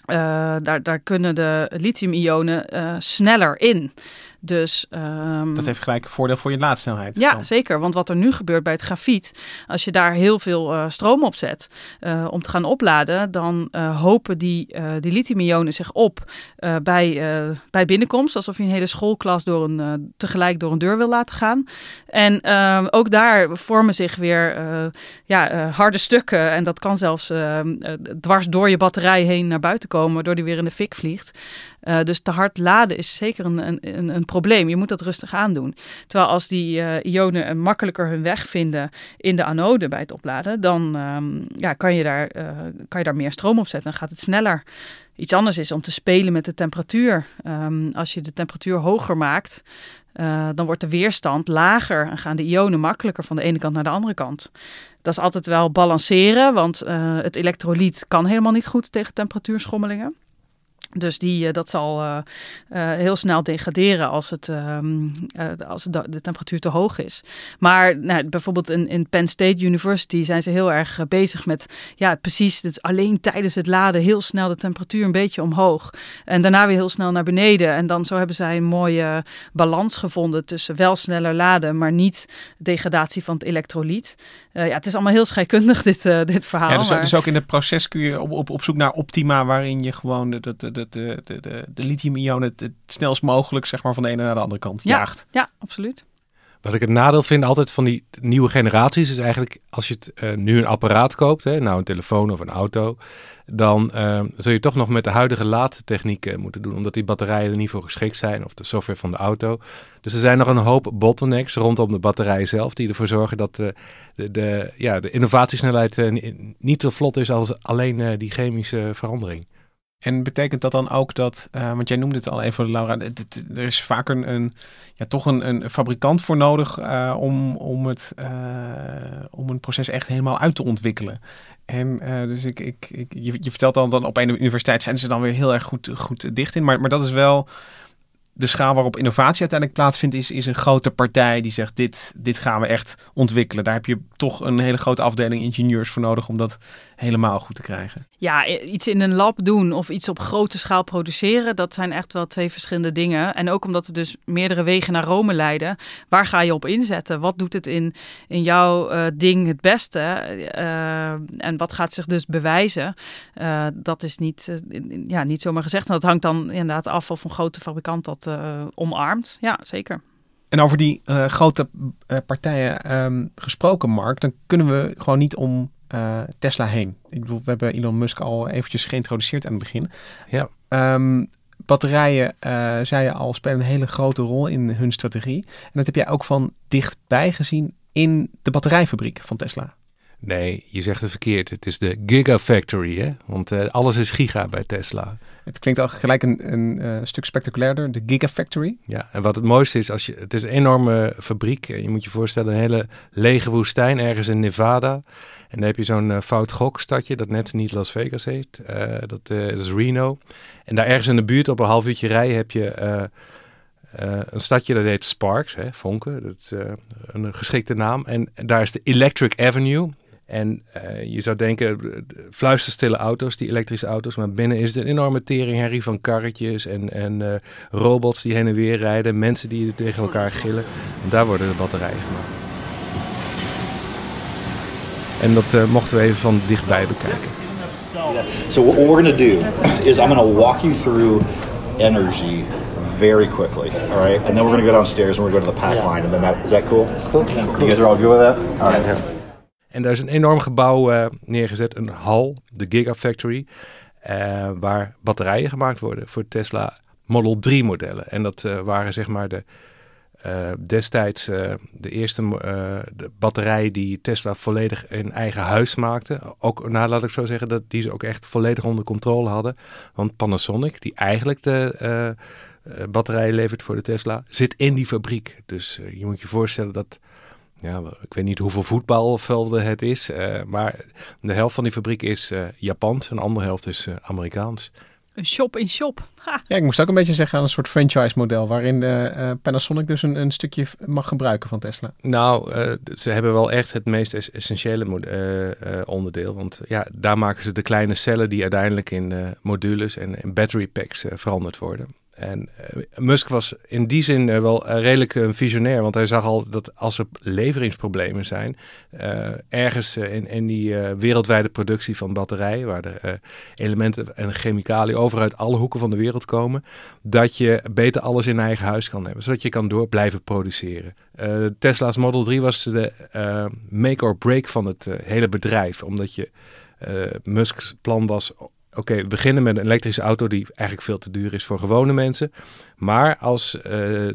Uh, daar, daar kunnen de lithium-ionen uh, sneller in. Dus, um, dat heeft gelijk een voordeel voor je laadsnelheid. Ja, zeker. Want wat er nu gebeurt bij het grafiet, als je daar heel veel uh, stroom op zet uh, om te gaan opladen, dan uh, hopen die, die lithium-ionen zich op bij, bij binnenkomst. Alsof je een hele schoolklas door een, tegelijk door een deur wil laten gaan. En ehm, ook daar vormen zich weer ja, harde stukken. En dat kan zelfs ehm, dwars door je batterij heen naar buiten komen, waardoor die weer in de fik vliegt. Uh, dus te hard laden is zeker een, een, een, probleem. Je moet dat rustig aandoen. Terwijl als die uh, ionen makkelijker hun weg vinden in de anode bij het opladen, dan um, ja, kan, je daar, uh, kan je daar meer stroom op zetten. Dan gaat het sneller. Iets anders is om te spelen met de temperatuur. Um, als je de temperatuur hoger maakt, dan wordt de weerstand lager en gaan de ionen makkelijker van de ene kant naar de andere kant. Dat is altijd wel balanceren, want het elektrolyt kan helemaal niet goed tegen temperatuurschommelingen. Dus die, dat zal uh, uh, heel snel degraderen als, het, uh, als de, de, temperatuur te hoog is. Maar nou, bijvoorbeeld in, in Penn State University zijn ze heel erg bezig met ja, precies dus alleen tijdens het laden heel snel de temperatuur een beetje omhoog. En daarna weer heel snel naar beneden. En dan zo hebben zij een mooie balans gevonden tussen wel sneller laden, maar niet degradatie van het elektrolyt. ja, het is allemaal heel scheikundig, dit, dit verhaal. Ja, dus, maar... dus ook in het proces kun je op, op, op zoek naar optima waarin je gewoon de, de, de de, de, de, de lithium-ionen het, het, snelst mogelijk zeg maar, van de ene naar de andere kant ja, jaagt. Ja, absoluut. Wat ik het nadeel vind altijd van die nieuwe generaties is eigenlijk als je het, uh, nu een apparaat koopt, hè, nou een telefoon of een auto, dan uh, zul je toch nog met de huidige laadtechniek uh, moeten doen, omdat die batterijen er niet voor geschikt zijn of de software van de auto. Dus er zijn nog een hoop bottlenecks rondom de batterijen zelf die ervoor zorgen dat de, de, ja, de innovatiesnelheid niet zo vlot is als alleen die chemische verandering. En betekent dat dan ook dat, uh, want jij noemde het al even, Laura, er is vaak een, een, ja, toch een, een fabrikant voor nodig uh, om, om, het, uh, om een proces echt helemaal uit te ontwikkelen. En dus ik, ik, je vertelt dan, dan op een universiteit zijn ze dan weer heel erg goed, goed dicht in, maar, maar dat is wel de schaal waarop innovatie uiteindelijk plaatsvindt, is, is een grote partij die zegt: dit, dit gaan we echt ontwikkelen. Daar heb je toch een hele grote afdeling ingenieurs voor nodig om dat helemaal goed te krijgen. Ja, iets in een lab doen of iets op grote schaal produceren, dat zijn echt wel twee verschillende dingen. En ook omdat er dus meerdere wegen naar Rome leiden, waar ga je op inzetten? Wat doet het in, in jouw uh, ding het beste? Uh, en wat gaat zich dus bewijzen? Uh, dat is niet, ja, niet zomaar gezegd. En dat hangt dan inderdaad af of een grote fabrikant dat omarmt. Ja, zeker. En over die grote partijen um, gesproken, Mark, dan kunnen we gewoon niet om uh, Tesla heen. Ik bedoel, we hebben Elon Musk al eventjes geïntroduceerd aan het begin. Ja. Um, batterijen, uh, zei je al, spelen een hele grote rol in hun strategie. En dat heb jij ook van dichtbij gezien in de batterijfabriek van Tesla. Nee, je zegt het verkeerd. Het is de Gigafactory, hè? Want uh, alles is giga bij Tesla. Het klinkt al gelijk een, een uh, stuk spectaculairder, de Gigafactory. Ja, en wat het mooiste is, als je, het is een enorme fabriek. Je moet je voorstellen, een hele lege woestijn ergens in Nevada. En dan heb je zo'n uh, fout gokstadje dat net niet Las Vegas heet. Uh, dat uh, is Reno. En daar ergens in de buurt op een half uurtje rijden heb je een stadje dat heet Sparks, hè, Vonken. Dat is een geschikte naam. En, en daar is de Electric Avenue. En je zou denken, fluisterstille auto's, die elektrische auto's. Maar binnen is het een enorme teringherrie van karretjes en, en robots die heen en weer rijden. Mensen die tegen elkaar gillen. En daar worden de batterijen gemaakt. En dat uh, mochten we even van dichtbij bekijken. So what we're going to do is I'm going to walk you through energy very quickly, all right? And then we're going to go downstairs and we're going to go to the pack line. And then that, is that cool? Cool. You guys are all good with that? All right. En daar is een enorm gebouw uh, neergezet, een hal, de Gigafactory, uh, waar batterijen gemaakt worden voor Tesla Model 3 modellen. En dat uh, waren zeg maar de uh, destijds uh, de eerste uh, de batterij die Tesla volledig in eigen huis maakte. Ook, nou laat ik zo zeggen, dat die ze ook echt volledig onder controle hadden. Want Panasonic, die eigenlijk de batterij levert voor de Tesla, zit in die fabriek. Dus je moet je voorstellen dat, ja, ik weet niet hoeveel voetbalvelden het is, maar de helft van die fabriek is Japans en de andere helft is Amerikaans. Een shop in shop. Ha. Ja, ik moest ook een beetje zeggen aan een soort franchise model. Waarin uh, uh, Panasonic dus een, een stukje mag gebruiken van Tesla. Nou, uh, ze hebben wel echt het meest essentiële onderdeel. Want ja, daar maken ze de kleine cellen die uiteindelijk in modules en, in battery packs veranderd worden. En uh, Musk was in die zin uh, wel uh, redelijk een visionair, want hij zag al dat als er leveringsproblemen zijn, ergens in, in die wereldwijde productie van batterijen, waar de elementen en chemicaliën overuit alle hoeken van de wereld komen, dat je beter alles in eigen huis kan hebben, zodat je kan door blijven produceren. Tesla's Model 3 was de make or break van het hele bedrijf, omdat je Musk's plan was oké, we beginnen met een elektrische auto die eigenlijk veel te duur is voor gewone mensen. Maar als uh,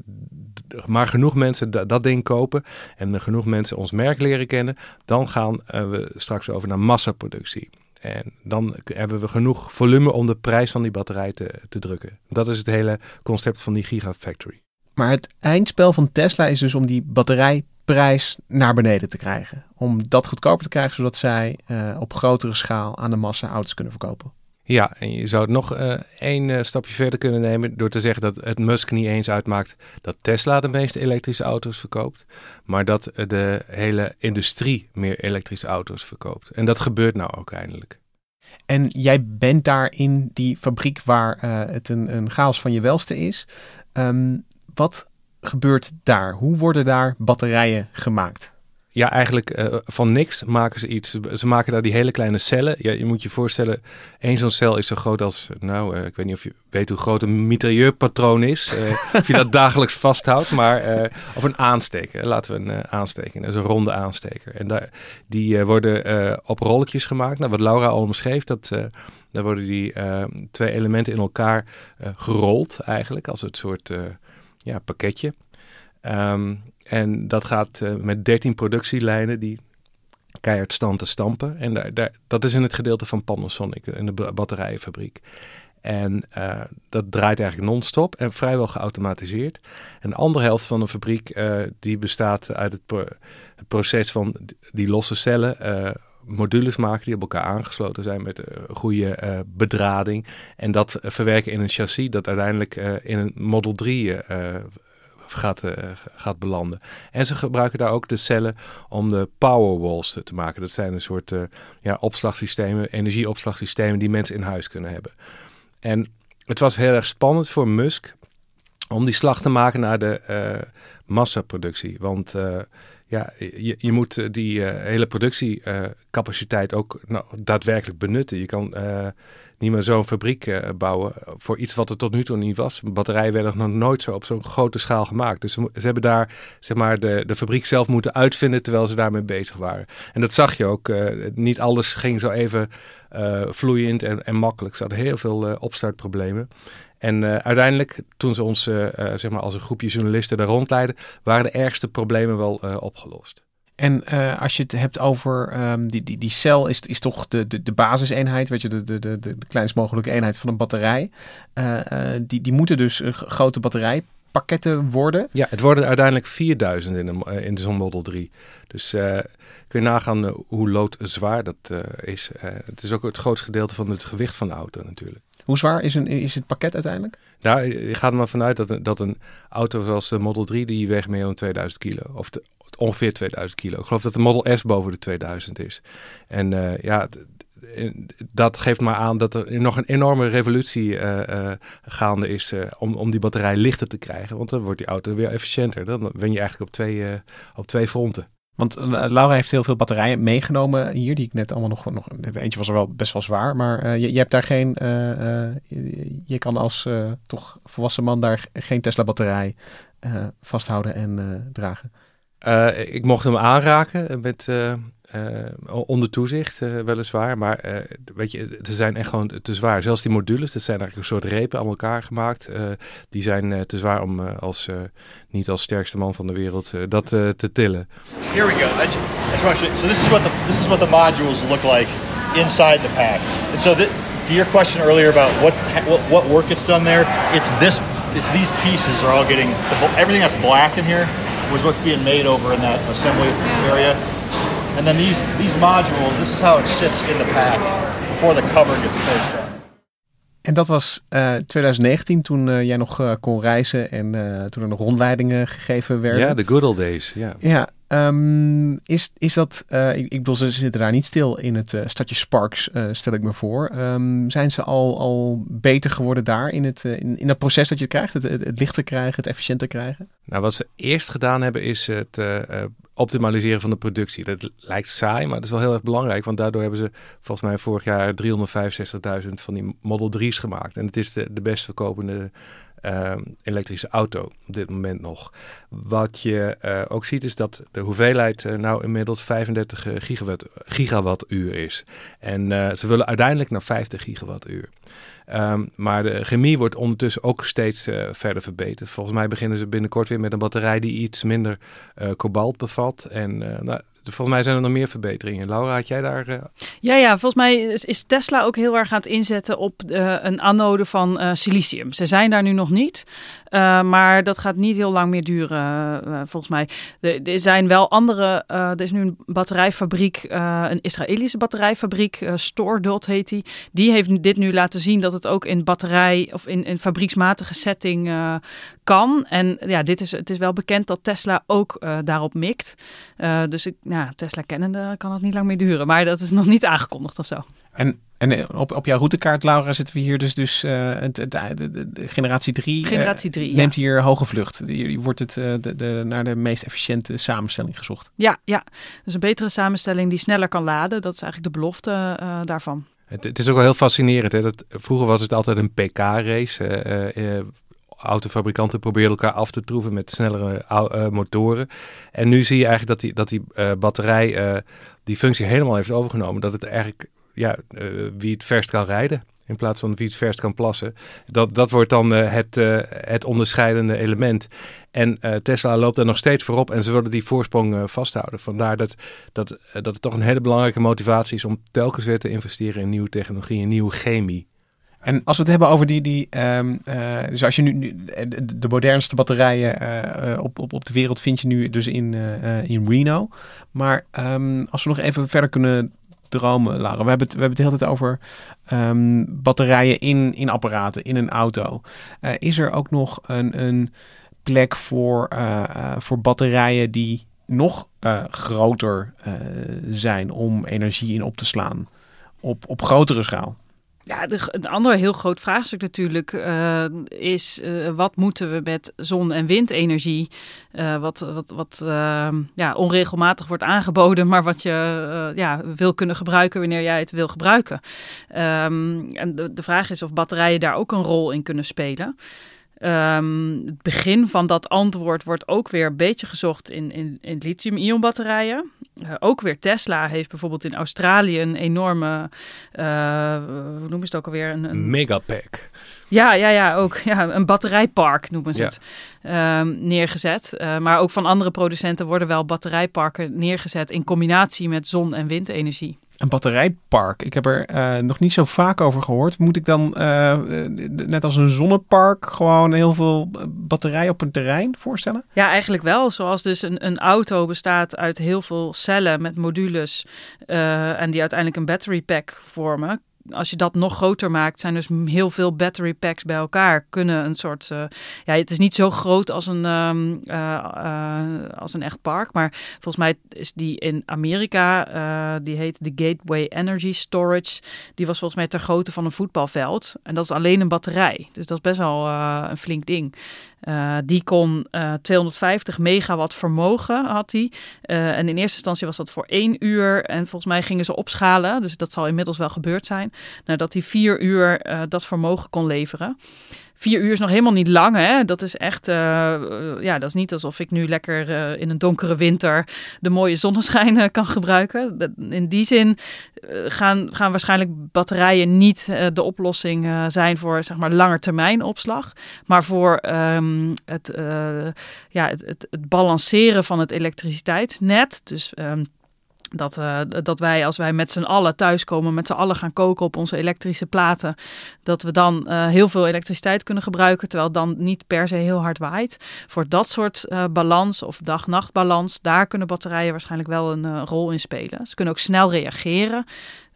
maar genoeg mensen dat ding kopen en genoeg mensen ons merk leren kennen, dan gaan uh, we straks over naar massaproductie. En dan hebben we genoeg volume om de prijs van die batterij te, te drukken. Dat is het hele concept van die Gigafactory. Maar het eindspel van Tesla is dus om die batterijprijs naar beneden te krijgen. Om dat goedkoper te krijgen, zodat zij uh, op grotere schaal aan de massa auto's kunnen verkopen. Ja, en je zou het nog uh, één uh, stapje verder kunnen nemen door te zeggen dat het Musk niet eens uitmaakt dat Tesla de meeste elektrische auto's verkoopt, maar dat de hele industrie meer elektrische auto's verkoopt. En dat gebeurt nou ook eindelijk. En jij bent daar in die fabriek waar het een, een chaos van je welste is. Um, wat gebeurt daar? Hoe worden daar batterijen gemaakt? Ja, eigenlijk uh, van niks maken ze iets. Ze maken daar die hele kleine cellen. Ja, je moet je voorstellen, één zo'n cel is zo groot als, nou, uh, ik weet niet of je weet hoe groot een mitrailleurpatroon is. Uh, of je dat dagelijks vasthoudt, maar, of een aansteker. Laten we een aansteker, dat is een ronde aansteker. En daar, die worden op rolletjes gemaakt. Nou, wat Laura al omschreef, dat, daar worden die twee elementen in elkaar gerold eigenlijk, als een soort ja, pakketje. Um, en dat gaat uh, met 13 productielijnen die keihard stampen. En daar, daar, dat is in het gedeelte van Panasonic, in de batterijenfabriek. En uh, dat draait eigenlijk non-stop en vrijwel geautomatiseerd. En de andere helft van de fabriek die bestaat uit het, pro het, proces van die losse cellen modules maken die op elkaar aangesloten zijn met goede bedrading. En dat verwerken in een chassis dat uiteindelijk in een Model 3 gaat, uh, gaat belanden. En ze gebruiken daar ook de cellen om de powerwalls te, te maken. Dat zijn een soort uh, ja, opslagsystemen, energieopslagsystemen die mensen in huis kunnen hebben. En het was heel erg spannend voor Musk om die slag te maken naar de uh, massaproductie. Want ja, je, je moet die hele productiecapaciteit ook nou, daadwerkelijk benutten. Je kan niet meer zo'n fabriek uh, bouwen voor iets wat er tot nu toe niet was. Batterijen werden nog nooit zo op zo'n grote schaal gemaakt. Dus ze, ze, hebben daar zeg maar, de, de fabriek zelf moeten uitvinden terwijl ze daarmee bezig waren. En dat zag je ook. Uh, niet alles ging zo even uh, vloeiend en, en makkelijk. Ze hadden heel veel opstartproblemen. En uiteindelijk, toen ze ons zeg maar als een groepje journalisten daar rondleiden, waren de ergste problemen wel opgelost. En uh, als je het hebt over um, die, die, die cel, is, is toch de, de, de basiseenheid, weet je, de, de, de, de kleinst mogelijke eenheid van een batterij. Uh, uh, die, die moeten dus grote batterijpakketten worden. Ja, het worden uiteindelijk 4000 in de, in de Zon Model 3. Dus kun je nagaan hoe loodzwaar dat is. het is ook het grootste gedeelte van het gewicht van de auto natuurlijk. Hoe zwaar is, een, is het pakket uiteindelijk? Nou, je gaat er maar vanuit dat, dat een auto zoals de Model 3, die weegt meer dan 2000 kilo. Of de, ongeveer 2000 kilo. Ik geloof dat de Model S boven de 2000 is. En uh, ja, dat geeft maar aan dat er nog een enorme revolutie uh, uh, gaande is om, om die batterij lichter te krijgen. Want dan wordt die auto weer efficiënter. Dan ben je eigenlijk op twee, op twee fronten. Want Laura heeft heel veel batterijen meegenomen hier, die ik net allemaal nog... nog eentje was er wel best wel zwaar, maar je, je, hebt daar geen... Je, je, kan als toch volwassen man daar geen Tesla batterij vasthouden en dragen. Ik mocht hem aanraken met, onder toezicht, weliswaar. Maar weet je, ze zijn echt gewoon te zwaar. Zelfs die modules, dat zijn eigenlijk een soort repen aan elkaar gemaakt. die zijn te zwaar om als, niet als sterkste man van de wereld dat te tillen. Here we go. So this is, what the, this is what the modules look like inside the pack. And so to your question earlier about what, what, work it's done there, it's this, it's these pieces are all getting, everything that's black in here was what's being made over in that assembly area. And then these, these modules, this is how it sits in the pack before the cover gets placed on. En dat was uh, eh, 2019, toen uh, jij nog uh, kon reizen en toen er nog rondleidingen gegeven werden. Ja, de good old days, ja. Ja, um, is, is dat, ik, ik bedoel, ze zitten daar niet stil in het stadje Sparks, stel ik me voor. Um, zijn ze al, al beter geworden daar in het, in, in het proces dat je krijgt, het, het, het lichter krijgen, het efficiënter krijgen? Nou, wat ze eerst gedaan hebben is het optimaliseren van de productie. Dat lijkt saai, maar dat is wel heel erg belangrijk. Want daardoor hebben ze volgens mij vorig jaar 365.000 van die Model 3's gemaakt. En het is de, de best verkopende uh, elektrische auto op dit moment nog. Wat je uh, ook ziet is dat de hoeveelheid uh, nou inmiddels 35 gigawatt, gigawattuur is. En ze willen uiteindelijk naar 50 gigawattuur. Um, maar de chemie wordt ondertussen ook steeds verder verbeterd. Volgens mij beginnen ze binnenkort weer met een batterij die iets minder kobalt bevat. En nou, volgens mij zijn er nog meer verbeteringen. Laura, had jij daar... Ja, ja, volgens mij is, Tesla ook heel erg aan het inzetten op een anode van silicium. Ze zijn daar nu nog niet. Uh, maar dat gaat niet heel lang meer duren, uh, volgens mij. Er zijn wel andere. Er is nu een batterijfabriek, een Israëlische batterijfabriek, Stordot heet die. Die heeft dit nu laten zien dat het ook in batterij of in, fabrieksmatige setting kan. En ja, dit is, het is wel bekend dat Tesla ook daarop mikt. dus ik, ja, Tesla kennende kan het niet lang meer duren. Maar dat is nog niet aangekondigd of zo. En en eh, op, op jouw routekaart, Laura, zitten we hier dus, dus uh, het, het, de, de, generatie 3. Generatie 3, uh, Neemt hier hoge vlucht. Je wordt het uh, de, de, naar de meest efficiënte samenstelling gezocht. Ja, ja, dus een betere samenstelling die sneller kan laden. Dat is eigenlijk de belofte daarvan. Het, het, is ook wel heel fascinerend. Hè? Dat, vroeger was het altijd een PK-race. autofabrikanten probeerden elkaar af te troeven met snellere motoren. En nu zie je eigenlijk dat die, dat die batterij die functie helemaal heeft overgenomen. Dat het eigenlijk ja, uh, wie het verst kan rijden. In plaats van wie het verst kan plassen. Dat, dat wordt dan uh, het, uh, het onderscheidende element. En Tesla loopt daar nog steeds voorop en ze willen die voorsprong vasthouden. Vandaar dat, dat, dat het toch een hele belangrijke motivatie is om telkens weer te investeren in nieuwe technologie, in nieuwe chemie. En als we het hebben over die, die uh, dus als je nu, de modernste batterijen op, op, op de wereld vind je nu dus in, in Reno. Maar um, als we nog even verder kunnen dromen, Lara. We hebben het, we hebben het de hele tijd over um, batterijen in, in apparaten, in een auto. Uh, is er ook nog een, een plek voor, uh, uh, voor batterijen die nog groter zijn om energie in op te slaan? Op, op grotere schaal? Ja, een ander heel groot vraagstuk natuurlijk uh, is uh, wat moeten we met zon- en windenergie, uh, wat, wat, wat ja, onregelmatig wordt aangeboden, maar wat je ja, wil kunnen gebruiken wanneer jij het wil gebruiken. Um, en de, de vraag is of batterijen daar ook een rol in kunnen spelen. Um, het begin van dat antwoord wordt ook weer een beetje gezocht in, in, in lithium-ion batterijen. Uh, ook weer Tesla heeft bijvoorbeeld in Australië een enorme, uh, hoe noemen ze het ook alweer? Een, een... Megapack. Ja, ja, ja, ook ja, een batterijpark noemen ze ja. het, um, neergezet. Uh, maar ook van andere producenten worden wel batterijparken neergezet in combinatie met zon- en windenergie. Een batterijpark. Ik heb er uh, nog niet zo vaak over gehoord. Moet ik dan, uh, net als een zonnepark, gewoon heel veel batterij op een terrein voorstellen? Ja, eigenlijk wel. Zoals dus een, een auto bestaat uit heel veel cellen met modules. En die uiteindelijk een battery pack vormen als je dat nog groter maakt, zijn dus heel veel battery packs bij elkaar. Kunnen een soort. Uh, ja, het is niet zo groot als een, um, uh, uh, als een echt park. Maar volgens mij is die in Amerika. die heet de Gateway Energy Storage. Die was volgens mij ter grootte van een voetbalveld. En dat is alleen een batterij. Dus dat is best wel een flink ding. Uh, die kon uh, 250 megawatt vermogen, had hij. Uh, en in eerste instantie was dat voor één uur. En volgens mij gingen ze opschalen, dus dat zal inmiddels wel gebeurd zijn. Nadat hij vier uur dat vermogen kon leveren. Vier uur is nog helemaal niet lang, hè? Dat is echt, uh, ja, dat is niet alsof ik nu lekker uh, in een donkere winter de mooie zonneschijn kan gebruiken. In die zin gaan, gaan waarschijnlijk batterijen niet de oplossing zijn voor, zeg maar, langetermijn opslag. Maar voor um, het, ja, het, het, het, balanceren van het elektriciteitsnet. Dus um, dat, uh, dat wij, als wij met z'n allen thuiskomen, met z'n allen gaan koken op onze elektrische platen, dat we dan uh, heel veel elektriciteit kunnen gebruiken, terwijl het dan niet per se heel hard waait. Voor dat soort uh, balans of dag-nachtbalans, daar kunnen batterijen waarschijnlijk wel een rol in spelen. Ze kunnen ook snel reageren.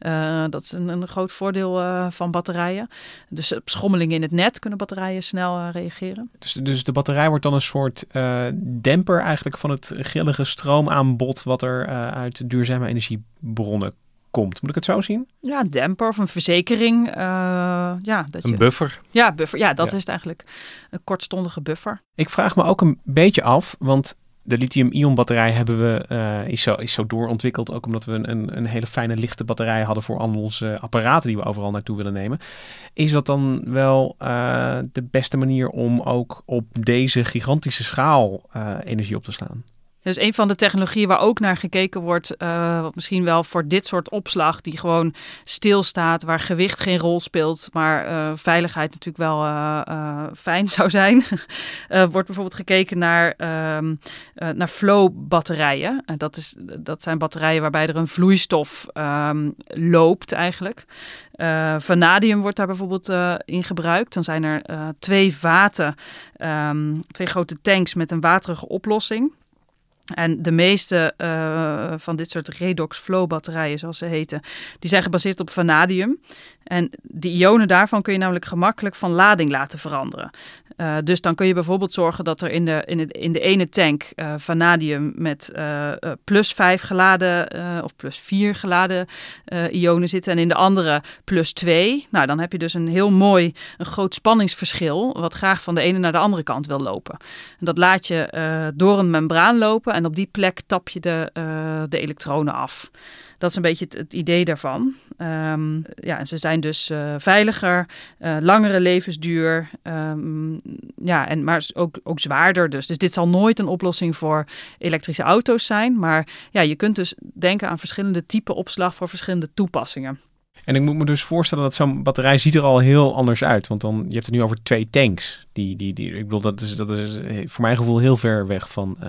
Uh, dat is een, een groot voordeel uh, van batterijen. Dus op schommelingen in het net kunnen batterijen snel uh, reageren. Dus, dus de batterij wordt dan een soort demper eigenlijk van het grillige stroomaanbod wat er uit duurzame energiebronnen komt. Moet ik het zo zien? Ja, een demper of een verzekering. Uh, ja, dat een je... buffer. Ja, buffer. Ja, dat ja. is het eigenlijk. Een kortstondige buffer. Ik vraag me ook een beetje af, want de lithium-ion batterij hebben we, uh, is, zo, is zo doorontwikkeld. Ook omdat we een, een hele fijne lichte batterij hadden voor al onze apparaten die we overal naartoe willen nemen. Is dat dan wel uh, de beste manier om ook op deze gigantische schaal uh, energie op te slaan? Dus een van de technologieën waar ook naar gekeken wordt, uh, wat misschien wel voor dit soort opslag, die gewoon stilstaat, waar gewicht geen rol speelt, maar uh, veiligheid natuurlijk wel uh, fijn zou zijn, wordt bijvoorbeeld gekeken naar, um, naar flow-batterijen. dat, is, dat zijn batterijen waarbij er een vloeistof um, loopt eigenlijk. vanadium wordt daar bijvoorbeeld in gebruikt. Dan zijn er twee vaten, um, twee grote tanks met een waterige oplossing. En de meeste uh, van dit soort redox flow batterijen, zoals ze heten, die zijn gebaseerd op vanadium. En die ionen daarvan kun je namelijk gemakkelijk van lading laten veranderen. Uh, dus dan kun je bijvoorbeeld zorgen dat er in de, in het, in de ene tank uh, vanadium met uh, plus 5 geladen of plus 4 geladen ionen zitten en in de andere plus 2. Nou, dan heb je dus een heel mooi, een groot spanningsverschil, wat graag van de ene naar de andere kant wil lopen. En dat laat je door een membraan lopen en op die plek tap je de, de elektronen af. Dat is een beetje het, idee daarvan. Um, ja, en ze zijn dus uh, veiliger, uh, langere levensduur, um, ja, en, maar ook, ook zwaarder dus. Dus dit zal nooit een oplossing voor elektrische auto's zijn. Maar ja, je kunt dus denken aan verschillende typen opslag voor verschillende toepassingen. En ik moet me dus voorstellen dat zo'n batterij ziet er al heel anders uit. Want dan, je hebt het nu over twee tanks. Die, die, die, ik bedoel, dat is, dat is voor mijn gevoel heel ver weg van, uh,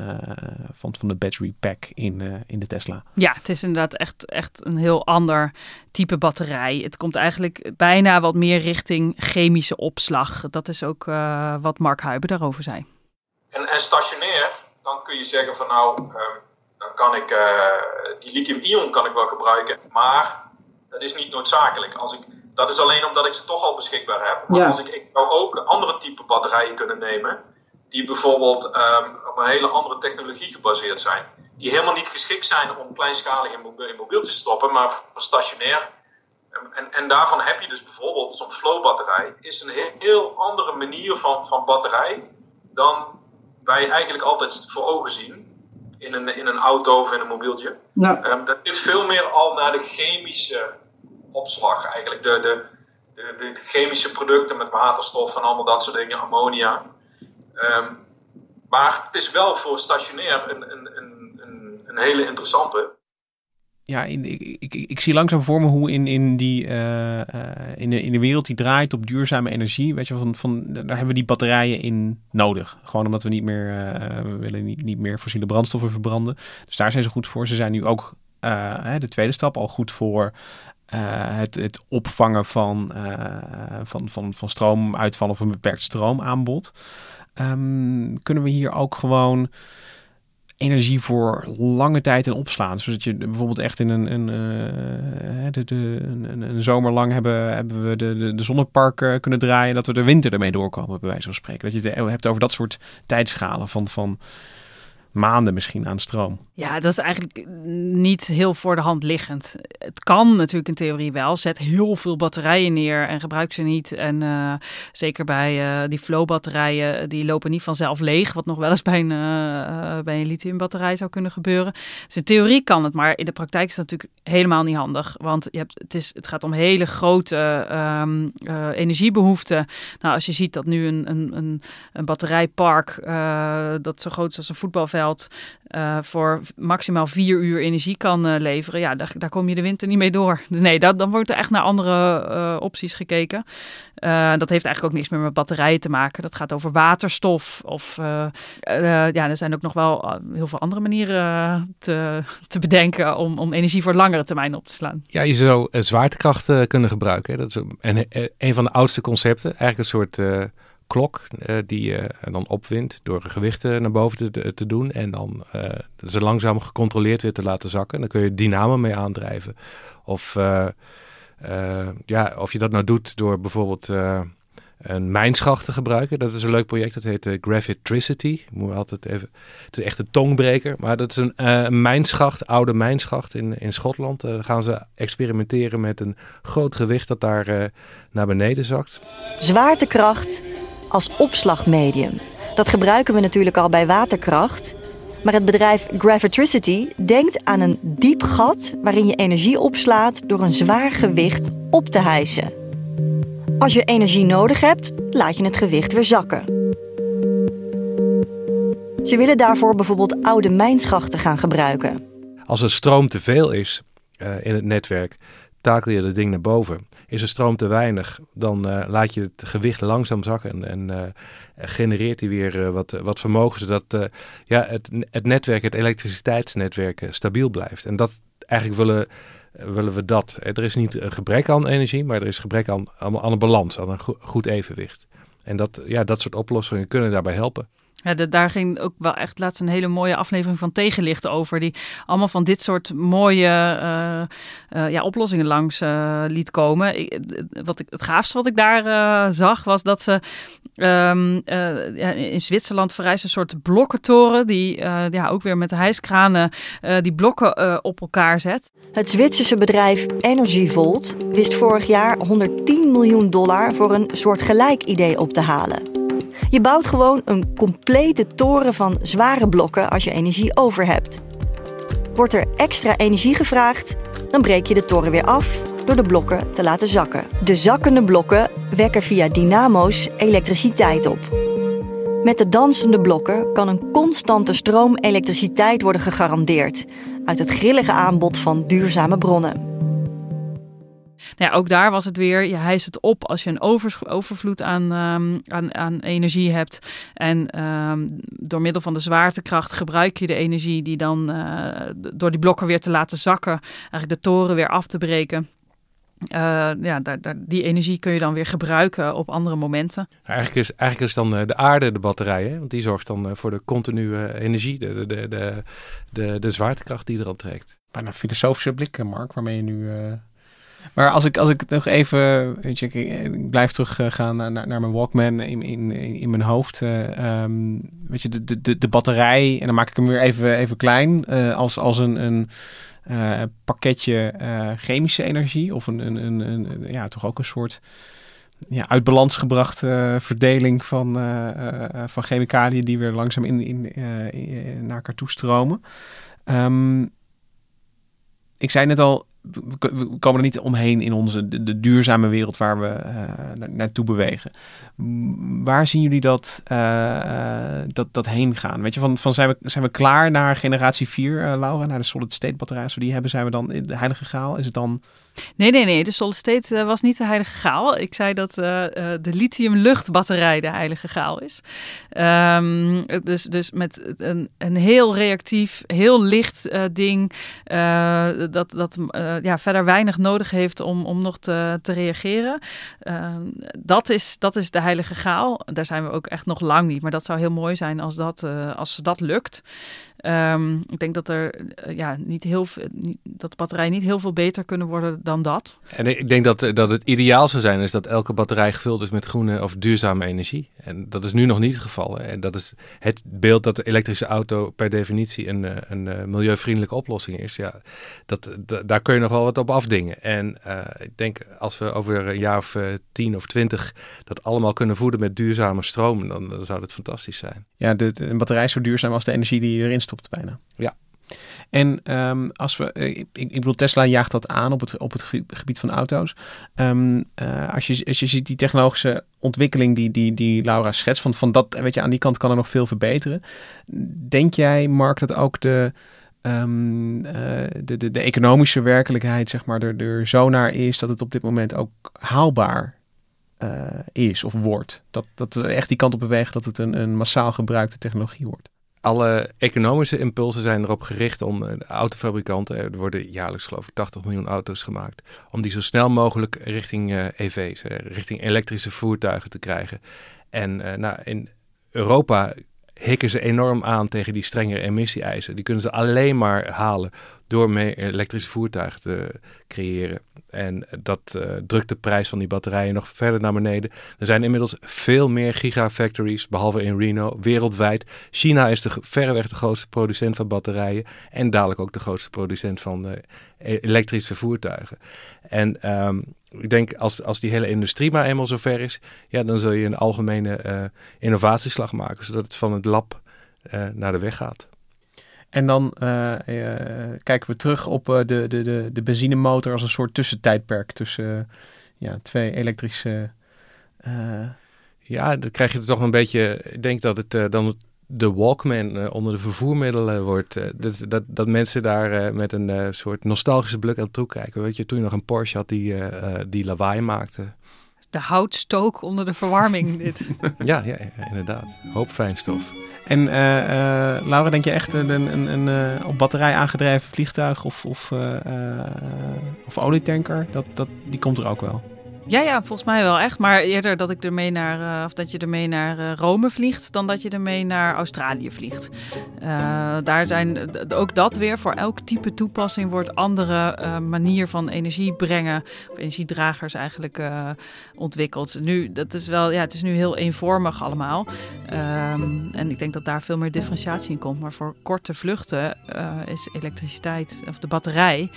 van, van de battery pack in, uh, in de Tesla. Ja, het is inderdaad echt, echt een heel ander type batterij. Het komt eigenlijk bijna wat meer richting chemische opslag. Dat is ook uh, wat Mark Huiber daarover zei. En, en stationair, dan kun je zeggen van nou, um, dan kan ik die lithium-ion kan ik wel gebruiken. Maar dat is niet noodzakelijk. Als ik, dat is alleen omdat ik ze toch al beschikbaar heb. Maar als ik, ik zou ook andere type batterijen kunnen nemen. Die bijvoorbeeld um, op een hele andere technologie gebaseerd zijn. Die helemaal niet geschikt zijn om kleinschalig in, mobiel, in mobieltjes te stoppen, maar voor stationair. En, en daarvan heb je dus bijvoorbeeld zo'n flow batterij. Is een heel, heel andere manier van, van batterij dan wij eigenlijk altijd voor ogen zien in een, in een auto of in een mobieltje. Ja. Um, dat is veel meer al naar de chemische opslag eigenlijk. De, de, de, de, chemische producten met waterstof en allemaal dat soort dingen, ammonia. Um, maar het is wel voor stationair een, een, een, een, hele interessante. Ja, ik, ik, ik, zie langzaam voor me hoe in, in, die, uh, uh, in, de, in de wereld die draait op duurzame energie, weet je, van, van, daar hebben we die batterijen in nodig. Gewoon omdat we niet meer, uh, we willen niet, niet meer fossiele brandstoffen verbranden. Dus daar zijn ze goed voor. Ze zijn nu ook de tweede stap al goed voor het, het, opvangen van, uh, van, van, van stroomuitval of een beperkt stroomaanbod. Um, kunnen we hier ook gewoon energie voor lange tijd in opslaan? Zodat je bijvoorbeeld echt in een, een, uh, de, de, een, een, hebben, hebben we de, de, de zonneparken kunnen draaien. Dat we de winter ermee doorkomen, bij wijze van spreken. Dat je het hebt over dat soort tijdschalen van... van maanden misschien aan stroom. Ja, dat is eigenlijk niet heel voor de hand liggend. Het kan natuurlijk in theorie wel. Zet heel veel batterijen neer en gebruik ze niet. En uh, zeker bij uh, die flow-batterijen, die lopen niet vanzelf leeg. Wat nog wel eens bij een, uh, bij een lithium-batterij zou kunnen gebeuren. Dus in theorie kan het, maar in de praktijk is dat natuurlijk helemaal niet handig. Want je hebt, het, is, het gaat om hele grote um, energiebehoeften. Nou, als je ziet dat nu een, een, een, een batterijpark dat zo groot is als een voetbalveld uh, voor maximaal vier uur energie kan uh, leveren, ja, daar, daar, kom je de winter niet mee door. Dus nee, dat, dan wordt er echt naar andere uh, opties gekeken. dat heeft eigenlijk ook niks meer met batterijen te maken. Dat gaat over waterstof. Of ja, er zijn ook nog wel heel veel andere manieren te, te bedenken om, om energie voor langere termijn op te slaan. Ja, je zou zwaartekracht kunnen gebruiken. Dat is een, een van de oudste concepten. Eigenlijk een soort klok uh, die je dan opwint door gewichten naar boven te, te doen en dan uh, ze langzaam gecontroleerd weer te laten zakken. Dan kun je dynamo mee aandrijven. Of, uh, ja, of je dat nou doet door bijvoorbeeld een mijnschacht te gebruiken. Dat is een leuk project, dat heet Gravitricity. Ik moet altijd even, het is echt een tongbreker, maar dat is een, een mijnschacht, oude mijnschacht in, in Schotland. Daar gaan ze experimenteren met een groot gewicht dat daar naar beneden zakt. Zwaartekracht als opslagmedium. Dat gebruiken we natuurlijk al bij waterkracht. Maar het bedrijf Gravitricity denkt aan een diep gat waarin je energie opslaat door een zwaar gewicht op te hijsen. Als je energie nodig hebt, laat je het gewicht weer zakken. Ze willen daarvoor bijvoorbeeld oude mijnschachten gaan gebruiken. Als er stroom te veel is uh, in het netwerk, takel je het ding naar boven. Is er stroom te weinig, dan uh, laat je het gewicht langzaam zakken en uh, genereert hij weer wat, wat vermogen, zodat ja, het, het netwerk, het elektriciteitsnetwerk stabiel blijft. En dat eigenlijk willen, willen we dat. Er is niet een gebrek aan energie, maar er is gebrek aan, aan, aan een balans, aan een goed evenwicht. En dat, ja, dat soort oplossingen kunnen daarbij helpen. Ja, daar ging ook wel echt laatst een hele mooie aflevering van Tegenlicht over. Die allemaal van dit soort mooie uh, uh, ja, oplossingen langs uh, liet komen. Ik, wat ik, het gaafste wat ik daar zag was dat ze um, ja, in Zwitserland verrijst een soort blokkentoren. Die ja, ook weer met de hijskranen die blokken op elkaar zet. Het Zwitserse bedrijf Energyvolt wist vorig jaar 110 miljoen dollar voor een soort gelijk idee op te halen. Je bouwt gewoon een complete toren van zware blokken als je energie over hebt. Wordt er extra energie gevraagd, dan breek je de toren weer af door de blokken te laten zakken. De zakkende blokken wekken via dynamo's elektriciteit op. Met de dansende blokken kan een constante stroom elektriciteit worden gegarandeerd uit het grillige aanbod van duurzame bronnen. Nou ja, ook daar was het weer, je hijst het op als je een overvloed aan, um, aan, aan energie hebt. En um, door middel van de zwaartekracht gebruik je de energie die dan uh, door die blokken weer te laten zakken, eigenlijk de toren weer af te breken. Uh, ja, daar, daar, die energie kun je dan weer gebruiken op andere momenten. Eigenlijk is, eigenlijk is dan de aarde de batterij, hè? want die zorgt dan voor de continue energie, de, de, de, de, de, zwaartekracht die er aan trekt. Bijna filosofische blik, Mark, waarmee je nu uh, maar als ik, als ik nog even, weet je, ik, blijf teruggaan naar, naar, mijn Walkman in, in, in mijn hoofd. Uh, um, weet je, de, de, de batterij, en dan maak ik hem weer even, even klein, uh, als, als een, een uh, pakketje chemische energie. Of een, een, een, ja, toch ook een soort ja, uit balans gebrachte verdeling van, van chemicaliën die weer langzaam in, in, naar elkaar toestromen. Um, ik zei net al, we komen er niet omheen in onze de, duurzame wereld waar we uh, naartoe bewegen. Waar zien jullie dat, uh, dat, dat heen gaan? Weet je, van, van zijn, we, zijn we klaar naar generatie 4, uh, Laura, naar de solid state batterijen? Die hebben, zijn we dan in de heilige graal? Is het dan Nee, nee, nee. De solid state uh, was niet de heilige graal. Ik zei dat uh, de lithium-luchtbatterij de heilige graal is. Um, dus, dus met een, een heel reactief, heel licht ding. dat dat ja, verder weinig nodig heeft om, om nog te, te reageren. Ehm, dat, is, dat is de heilige graal. Daar zijn we ook echt nog lang niet. Maar dat zou heel mooi zijn als dat, als dat lukt. Um, ik denk dat er ja, niet heel niet, dat batterijen niet heel veel beter kunnen worden dan dat. En ik denk dat, dat het ideaal zou zijn is dat elke batterij gevuld is met groene of duurzame energie. En dat is nu nog niet het geval. En dat is het beeld dat de elektrische auto per definitie een, eh, een, een milieuvriendelijke oplossing is. Ja, dat, daar kun je nog wel wat op afdingen. En uh, ik denk als we over een jaar of uh, tien of twintig dat allemaal kunnen voeden met duurzame stroom, dan, dan zou dat fantastisch zijn. Ja, de, de, een batterij is zo duurzaam als de energie die erin stopt bijna. Ja. En um, als we, ik, ik, bedoel, Tesla jaagt dat aan op het, op het gebied van auto's. Um, uh, als, je, als je ziet die technologische ontwikkeling die, die, die Laura schetst, van, van dat, weet je, aan die kant kan er nog veel verbeteren. Denk jij, Mark, dat ook de, um, uh, de, de, economische werkelijkheid, zeg maar, er, er zo naar is dat het op dit moment ook haalbaar is of wordt? Dat, dat we echt die kant op bewegen dat het een, een massaal gebruikte technologie wordt? Alle economische impulsen zijn erop gericht om eh, de autofabrikanten, er worden jaarlijks geloof ik 80 miljoen auto's gemaakt, om die zo snel mogelijk richting EV's, uh, richting elektrische voertuigen te krijgen. En nou, in Europa hikken ze enorm aan tegen die strengere emissie-eisen. Die kunnen ze alleen maar halen door meer elektrische voertuigen te creëren. En dat uh, drukt de prijs van die batterijen nog verder naar beneden. Er zijn inmiddels veel meer gigafactories, behalve in Reno, wereldwijd. China is de, verreweg de grootste producent van batterijen en dadelijk ook de grootste producent van uh, elektrische voertuigen. En um, ik denk als, als die hele industrie maar eenmaal zover is, ja, dan zul je een algemene uh, innovatieslag maken, zodat het van het lab naar de weg gaat. En dan uh, uh, kijken we terug op de, de, de, de benzinemotor als een soort tussentijdperk tussen ja, twee elektrische. Ja, dan krijg je er toch een beetje. Ik denk dat het dan de Walkman eh, onder de vervoermiddelen wordt. eh, dat, dat, dat mensen daar eh, met een eh, soort nostalgische blik aan toekijken. Weet je, toen je nog een Porsche had die, eh, eh, die lawaai maakte. De houtstook onder de verwarming. dit. Ja, ja, ja, inderdaad. Hoop fijnstof. En eh, eh, Laura, denk je echt een, een, een, een, eh, op batterij aangedreven vliegtuig of, of, of olietanker? Dat, dat, die komt er ook wel. Ja, ja, volgens mij wel echt. Maar eerder dat ik ermee naar, eh, of dat je ermee naar eh, Rome vliegt, dan dat je ermee naar Australië vliegt. Eh, daar zijn ook dat weer voor elk type toepassing wordt andere manier van energie brengen, of energiedragers eigenlijk ontwikkeld. Nu, dat is wel, ja, het is nu heel eenvormig allemaal. Ehm, en ik denk dat daar veel meer differentiatie in komt. Maar voor korte vluchten is elektriciteit, of de batterij,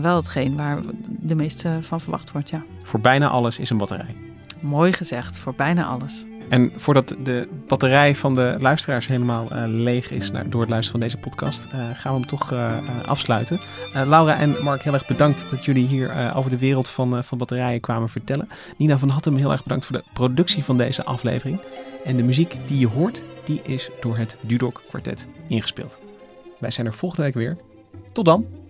wel hetgeen waar de meeste van verwacht wordt, ja. Bijna alles is een batterij. Mooi gezegd, voor bijna alles. En voordat de batterij van de luisteraars helemaal eh, leeg is door het luisteren van deze podcast, eh, gaan we hem toch eh, afsluiten. Laura en Mark, heel erg bedankt dat jullie hier over de wereld van, van batterijen kwamen vertellen. Nina van Hattem, heel erg bedankt voor de productie van deze aflevering. En de muziek die je hoort, die is door het Dudok Quartet ingespeeld. Wij zijn er volgende week weer. Tot dan!